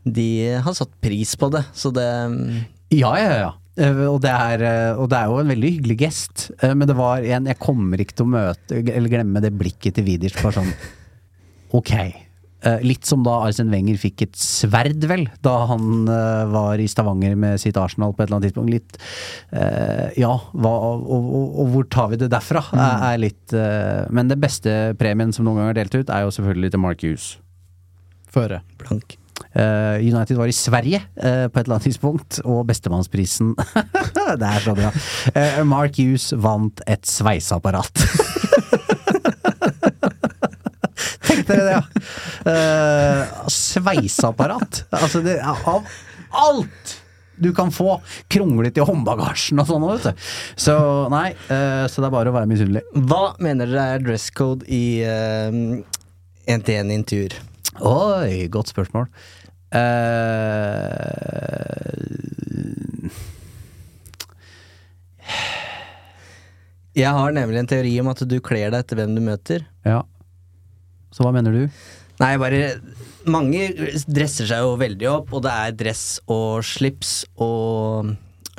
de har satt pris på det. Så det mm, Ja, ja, ja. Eh, Og det, er, eh, og det er jo en veldig hyggelig gest, Eh, men det var en Jeg kommer ikke til å møte eller glemme det blikket til Vidic. Bare sånn Ok. Litt som da Arsen Wenger fikk et sverd, vel, da han var i Stavanger med sitt Arsenal på et eller annet tidspunkt. Litt Ja, hva, og, og, og hvor tar vi det derfra? Er, er litt Men det beste premien som noen gang er delt ut, er jo selvfølgelig til Mark Hughes. Føre. blank. Eh, United var i Sverige eh, på et eller annet tidspunkt, og bestemannsprisen Der så bra. Eh, Mark Hughes vant et sveiseapparat. Tenk dere det, ja. Uh, sveiseapparat. Altså, det Av alt du kan få kronglet i håndbagasjen og sånn, vet du. Så nei, uh, så det er bare å være misunnelig. Hva mener dere er dress code i uh, én-til-én-intervjuer? Oi, godt spørsmål. Uh, Jeg har nemlig en teori om at du kler deg etter hvem du møter. ja. Så hva mener du? Nei, bare Mange dresser seg jo veldig opp, og det er dress og slips og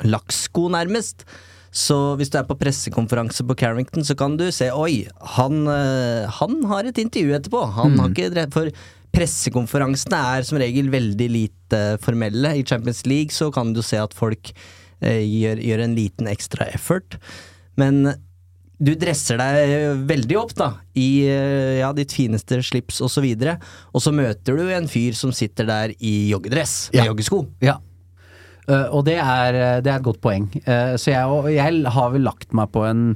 lakksko, nærmest. Så hvis du er på pressekonferanse på Carrington, så kan du se Oi, han, eh, han har et intervju etterpå. Han har ikke dre- For pressekonferansene er som regel veldig lite formelle. I Champions League så kan du se at folk eh, gjør, gjør en liten ekstra effort. Men du dresser deg veldig opp da i eh, ja, ditt fineste slips osv., og, så videre, og så møter du en fyr som sitter der i joggedress med Ja. joggesko. Ja. Uh, og det er, det er et godt poeng. Uh, så jeg, jeg har vel lagt meg på en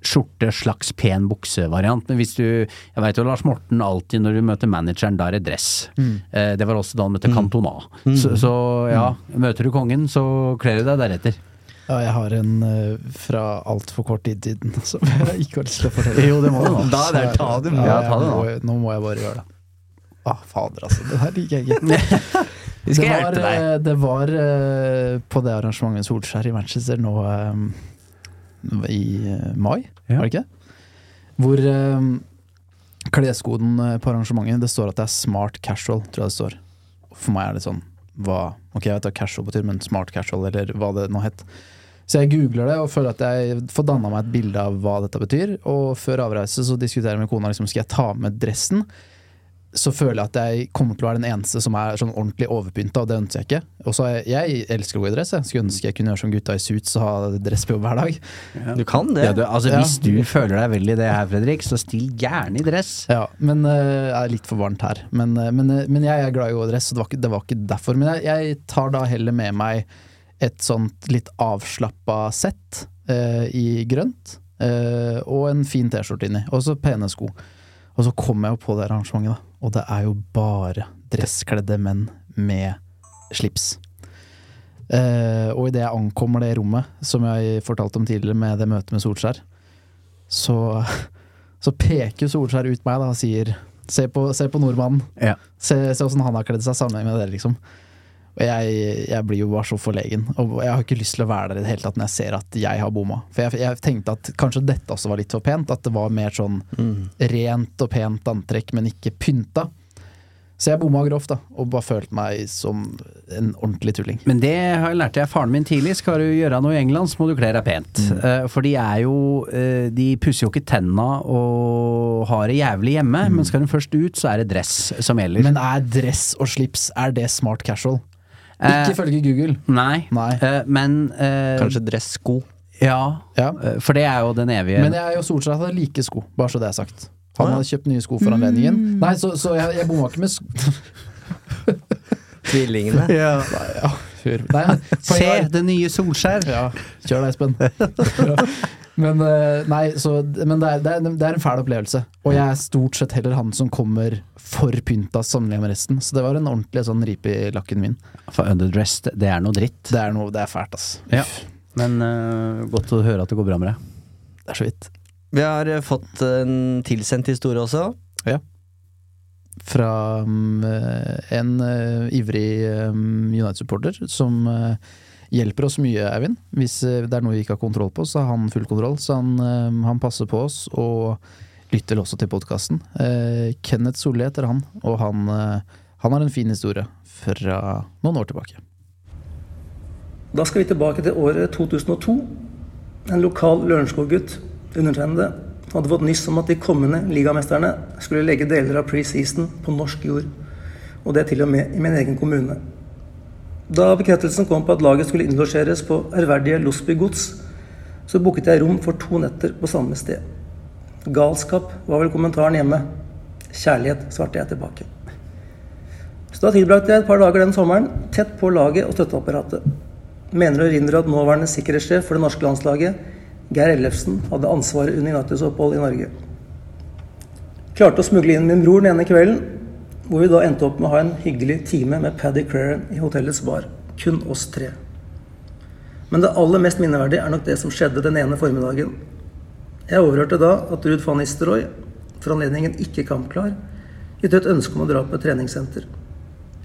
skjorte slags pen buksevariant. Men hvis du Jeg veit jo Lars Morten alltid når du møter manageren, da er det dress. Eh, det var også da han møtte Cantona. Så, så ja, møter du kongen, så kler du deg deretter. Ja, jeg har en uh, fra altfor kort tid siden som jeg ikke har lyst til å fortelle. Jo, det må du nå. Da ta det, Ja, ja, ta det nå. Nå må jeg bare gjøre det. Ah, fader, altså. Det her liker jeg ikke. Vi skal det var, hjelpe deg. eh, Det var uh, på det arrangementet Solskjær i Manchester nå eh, i eh, mai, Ja. var det ikke? Hvor eh, kleskoden eh, på arrangementet Det står at det er smart casual, tror jeg det står. For meg er det sånn hva Ok, jeg vet hva casual betyr, men smart casual, eller hva det nå het. Så jeg googler det og føler at jeg får danna meg et bilde av hva dette betyr. Og før avreise så diskuterer jeg med kona liksom, skal jeg ta med dressen. Så føler jeg at jeg kommer til å være den eneste som er sånn ordentlig overpynta, og det ønsker jeg ikke. Og så jeg, jeg elsker å gå i dress, jeg skulle ønske jeg kunne gjøre som gutta i Suits og ha dress på jobb hver dag. Du kan det. Ja, du, altså, Ja. Hvis du føler deg vel i det her, Fredrik, så still gjerne i dress. Ja, men eh, det er litt for varmt her. Men, uh, men, uh, men jeg er glad i å gå i dress, så det var ikke, det var ikke derfor. Men jeg, jeg tar da heller med meg et sånt litt avslappa sett eh, i grønt, eh, og en fin T-skjorte inni, og så pene sko. Og så kom jeg jo på det arrangementet, da. Og det er jo bare dresskledde menn med slips. Uh, og idet jeg ankommer det rommet, som jeg fortalte om tidligere med det møtet med Solskjær, så, så peker Solskjær ut meg da og sier Se på, se på nordmannen. Ja. Se, se åssen han har kledd seg sammenlignet med dere, liksom. Og jeg, jeg blir jo bare så forlegen. Og jeg har ikke lyst til å være der i det hele tatt når jeg ser at jeg har bomma. For jeg, jeg tenkte at kanskje dette også var litt for pent. At det var mer sånn rent og pent antrekk, men ikke pynta. Så jeg bomma grovt, da. Og bare følte meg som en ordentlig tulling. Men det har jeg lært jeg faren min tidlig. Skal du gjøre noe i England, så må du kle deg pent. Mm. for de er jo eh, De pusser jo ikke tenna og har det jævlig hjemme, men skal de først ut, så er det dress som gjelder. Men er dress og slips Er det smart casual? Eh, Ikke ifølge Google. Nei, Eh, men eh, Kanskje dressko. Ja, Ja. eh, for det er jo den evige Men jeg og Solskjær hadde like sko, bare så det er sagt. Han hadde kjøpt nye sko for anledningen. Nei, så, så jeg, jeg bomma ikke med sko. Tvillingene. ja. Nei, ja, hør. Nei, Se poenget det nye Solskjær! Ja, kjør deg, Espen. men eh, nei, så, men det, er, det, er, det er en fæl opplevelse. Og jeg er stort sett heller han som kommer for pynta sammenlignet med resten. Så det var en ordentlig sånn ripe i lakken min. For underdressed, det er noe dritt. Det er, noe, det er fælt, ass. Ja. Men uh, godt å høre at det går bra med deg. Det er så vidt. Vi har eh, fått en tilsendt historie også. Fra mm, en eh, ivrig um, United-supporter som eh, hjelper oss mye, Eivind. Hvis eh, det er noe vi ikke har kontroll på, så har han full kontroll. Så han, eh, han passer på oss og lytter også til podkasten. Kenneth Solli heter han, og han, eh, han har en fin historie fra noen år tilbake. Da skal vi tilbake til året 2002. En lokal Lørenskog-gutt, undertegnede, hadde fått nyss om at de kommende ligamesterne skulle legge deler av preseason på norsk jord. Og det til og med i min egen kommune. Da bekreftelsen kom på at laget skulle innlosjeres på ærverdige Losby gods, så booket jeg rom for to netter på samme sted. Galskap var vel kommentaren hjemme. Kjærlighet, svarte jeg tilbake. Så da tilbrakte jeg et par dager den sommeren tett på laget og støtteapparatet. Mener å erindre at nåværende sikkerhetssjef for det norske landslaget, Geir Ellefsen, hadde ansvaret under Uniteds opphold i Norge. Klarte å smugle inn min bror den ene kvelden, hvor vi da endte opp med å ha en hyggelig time med Paddy Claren i hotellets bar. Kun oss tre. Men det aller mest minneverdige er nok det som skjedde den ene formiddagen. Jeg overhørte da at Ruud van Nistelrooy, for anledningen ikke kampklar, gitt et ønske om å dra på et treningssenter.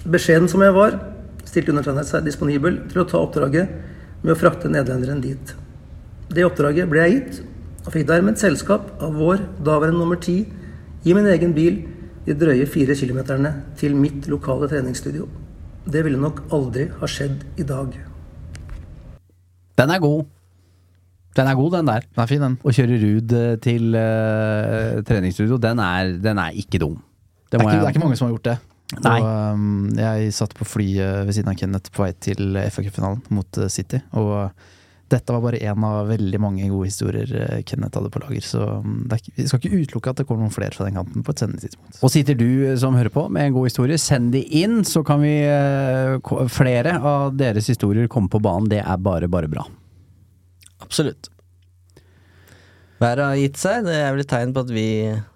Beskjeden som jeg var, stilte undertegnet seg disponibel til å ta oppdraget med å frakte nederlenderen dit. Det oppdraget ble jeg gitt, og fikk dermed selskap av vår daværende nummer ti i min egen bil de drøye fire kilometerne til mitt lokale treningsstudio. Det ville nok aldri ha skjedd i dag. Den er god. Den er god, den der. Den er fin, den. Å kjøre Ruud eh, til uh, treningsstudio, den er, den er ikke dum. Det er, ikke, jeg- det er ikke mange som har gjort det. Nei. Og, um, jeg satt på flyet ved siden av Kenneth på vei til FA-cupfinalen mot City. Og dette var bare én av veldig mange gode historier uh, Kenneth hadde på lager. Så det er, ikke- vi skal ikke utelukke at det kommer noen flere fra den kanten på et senere tidspunkt. Og sitter du eh, som hører på med en god historie, send de inn, så kan vi eh, Flere av deres historier komme på banen. Det er bare, bare bra. Absolutt. Været har gitt seg. Det er vel et tegn på at vi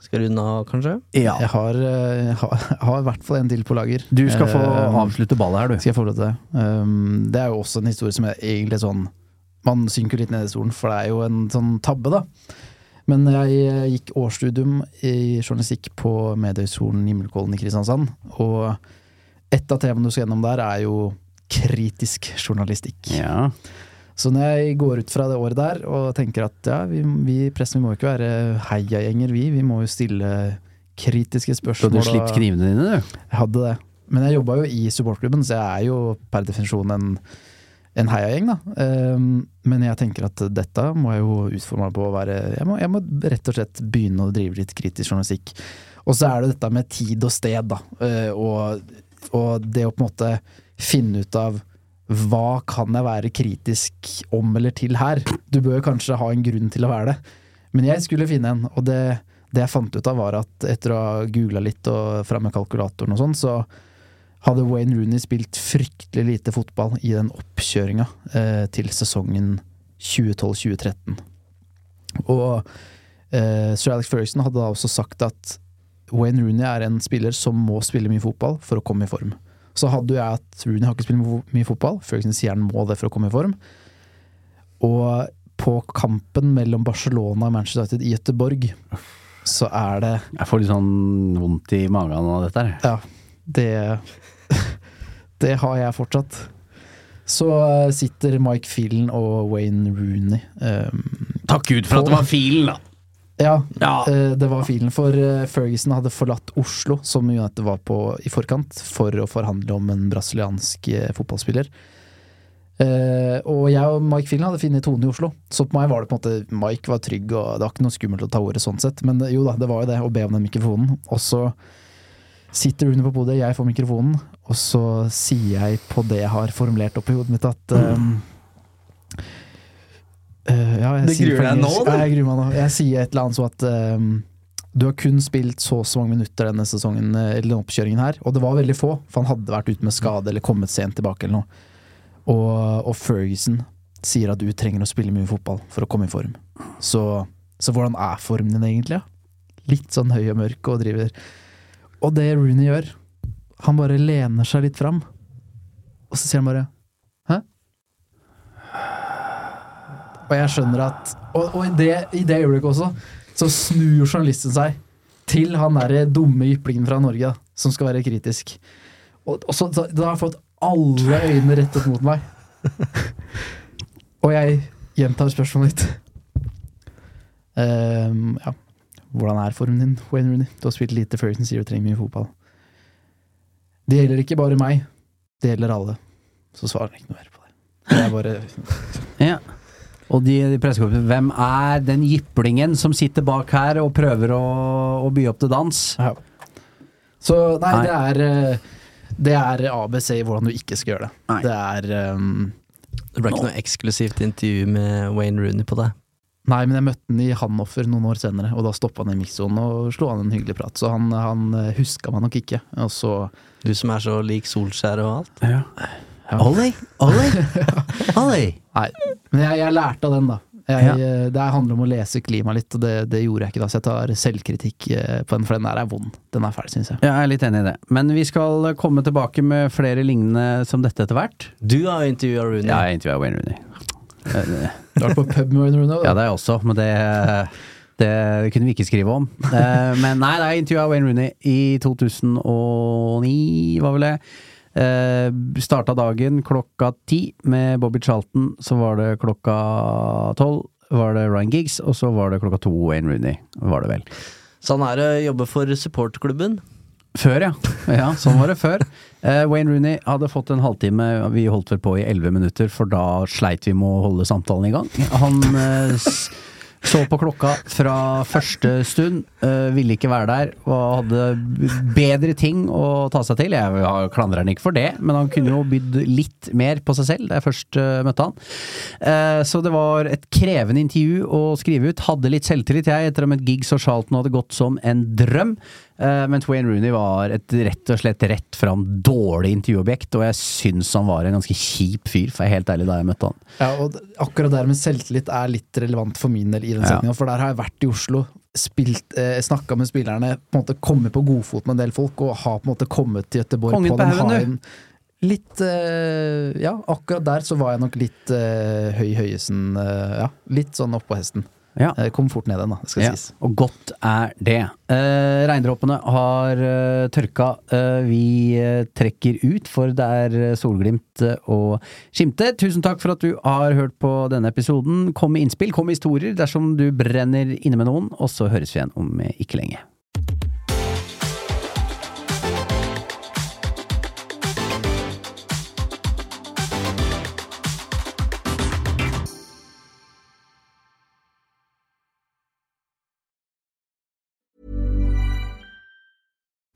skal runde av, kanskje? Jeg har, uh, har, har i hvert fall en til på lager. Du skal få avslutte ballet her, du. Skal jeg få lov til det? Um, det er jo også en historie som er egentlig sånn Man synker litt ned i stolen, for det er jo en sånn tabbe, da. Men jeg eh, gikk årsstudium i journalistikk på Mediehøgskolen Himmelkollen i Kristiansand. Og et av temaene du skal gjennom der, er jo kritisk journalistikk. Ja. Så når jeg går ut fra det året der og tenker at ja, vi, vi pressen vi må ikke være heiagjenger, vi. Vi må jo stille kritiske spørsmål. Så du slippet knivene dine, du? jeg hadde det. Men jeg jobba jo i supportklubben, så jeg er jo per definisjon en, en heiagjeng, da. Um, men jeg tenker at dette må jeg jo utforme meg på å være jeg må, jeg må rett og slett begynne å drive litt kritisk journalistikk. Og så er det dette med tid og sted, da. eh, Og, og det å på en måte finne ut av hva kan jeg være kritisk om eller til her? Du bør kanskje ha en grunn til å være det. Men jeg skulle finne en, og det, det jeg fant ut av var at etter å ha googla litt og fram med kalkulatoren og sånn, så hadde Wayne Rooney spilt fryktelig lite fotball i den oppkjøringa eh, til sesongen 2012-2013. Og eh, Sir Alex Ferguson hadde da også sagt at Wayne Rooney er en spiller som må spille mye fotball for å komme i form. Så hadde jo jeg at Rooney har ikke spilt mye- mye fotball. Ferguson sier han må det for å komme i form. Og på kampen mellom Barcelona og Manchester United i Göteborg, så er det Jeg får litt sånn vondt i magen av dette her. Ja, det Det har jeg fortsatt. Så eh, sitter Mike Phelan og Wayne Rooney um, Takk Gud for at det var filen, da! Ja, Ja. Uh, det var filen. For uh, Ferguson hadde forlatt Oslo, som United var på i forkant, for å forhandle om en brasiliansk uh, fotballspiller. Og jeg og Mike Phelan hadde funnet tonen i Oslo, så på meg var det på en måte Mike var trygg, og det var ikke noe skummelt å ta ordet sånn sett. Men jo da, det var jo det, å be om den mikrofonen. Og så sitter Rune på podiet, jeg får mikrofonen, og så sier jeg på det jeg har formulert opp i hodet mitt, at um, uh, ja, jeg Det gruer deg nå, du? Jeg gruer meg nå. Jeg sier et eller annet så at um, du har kun spilt så og så mange minutter denne sesongen, eh, eller denne oppkjøringen her, og det var veldig få, for han hadde vært ute med skade eller kommet sent tilbake eller noe. Og, og Ferguson sier at du trenger å spille mye fotball for å komme i form. Så, så hvordan er formen din egentlig? Ja? Litt sånn høy og mørk og driver Og det Rooney gjør, han bare lener seg litt fram, og så sier han bare Hæ? Og jeg skjønner at Og, og i, det, i det øyeblikket også, så snur journalisten seg til han derre dumme jyplingen fra Norge, som skal være kritisk. Og, og så, da, da har jeg fått alle øynene rettet mot meg. og jeg gjentar spørsmålet ditt. Um, ja. Hvordan er formen din, Wayne Rooney? Du har spilt lite Ferguson sier du trenger mye fotball. Det gjelder ikke bare meg, det gjelder alle. Så svarer jeg ikke noe mer på det. Det er bare Ja. Og de, de hvem er den jiplingen som sitter bak her og prøver å, å by opp til dans? Ja. Så nei, Nei. det er eh, Det er ABC i hvordan du ikke skal gjøre det. Det er um, Det ble ikke noe eksklusivt intervju med Wayne Rooney på det. Nei, men jeg møtte han i Hanoffer noen år senere, og da stoppa han i mikssonen og slo han en hyggelig prat. Så han, han eh, huska meg nok ikke. Og så Du som er så lik Solskjær og alt. Ja. Ollie, Ollie, Ollie. Nei, men jeg, jeg lærte av den, da. Jeg, ja. Det handler om å lese klimaet litt, og det, det gjorde jeg ikke da. Så jeg tar selvkritikk eh, på den, for den der er vond. Den er fæl, syns jeg. Ja, Jeg er litt enig i det. Men vi skal komme tilbake med flere lignende som dette etter hvert. Du har intervjua Rooney. Ja, jeg intervjua Wayne Rooney. Eh, Du har vært på pub med Wayne Rooney? Ja, det er jeg også, men det, det, det kunne vi ikke skrive om. Eh, Men nei, jeg intervjua Wayne Rooney i 2009, var vel det. Eh, starta dagen klokka ti med Bobby Charlton, så var det klokka tolv var det Ryan Giggs, og så var det klokka to Wayne Rooney, var det vel. Så han er å jobbe for supportklubben. Før, ja. ja. Sånn var det før. Eh, Wayne Rooney hadde fått en halvtime, vi holdt vel på i elleve minutter, for da sleit vi med å holde samtalen i gang. Han uh, så på klokka fra første stund, uh, ville ikke være der, og hadde bedre ting å ta seg til. Jeg klandrer han ikke for det, men han kunne jo bydd litt mer på seg selv da jeg først møtte han. Så det var et krevende intervju å skrive ut. Hadde litt selvtillit, jeg, etter om et gig og Charlton hadde gått som en drøm. Eh, Twain Rooney var et rett og slett rett fram dårlig intervjuobjekt, og jeg syns han var en ganske kjip fyr, for jeg er helt ærlig, da jeg møtte han. Ja, og akkurat der med selvtillit er litt relevant for min del i den Ja. for der har jeg vært i Oslo, spilt, eh, snakka med spillerne, på en måte kommet på godfot med en del folk, og har på en måte kommet til Gøteborg Kongen på den haien. Litt eh, Ja, akkurat der så var jeg nok litt eh, høy høyesen eh, Ja, litt sånn oppå hesten. Ja. Eh, kom fort ned den, da, det skal Ja, sies. og godt er det. Eh, regndråpene har eh, tørka. Eh, vi eh, trekker ut, for det er eh, solglimt og skimte. Tusen takk for at du har hørt på denne episoden. Kom med innspill, kom med historier dersom du brenner inne med noen, og så høres vi igjen om ikke lenge.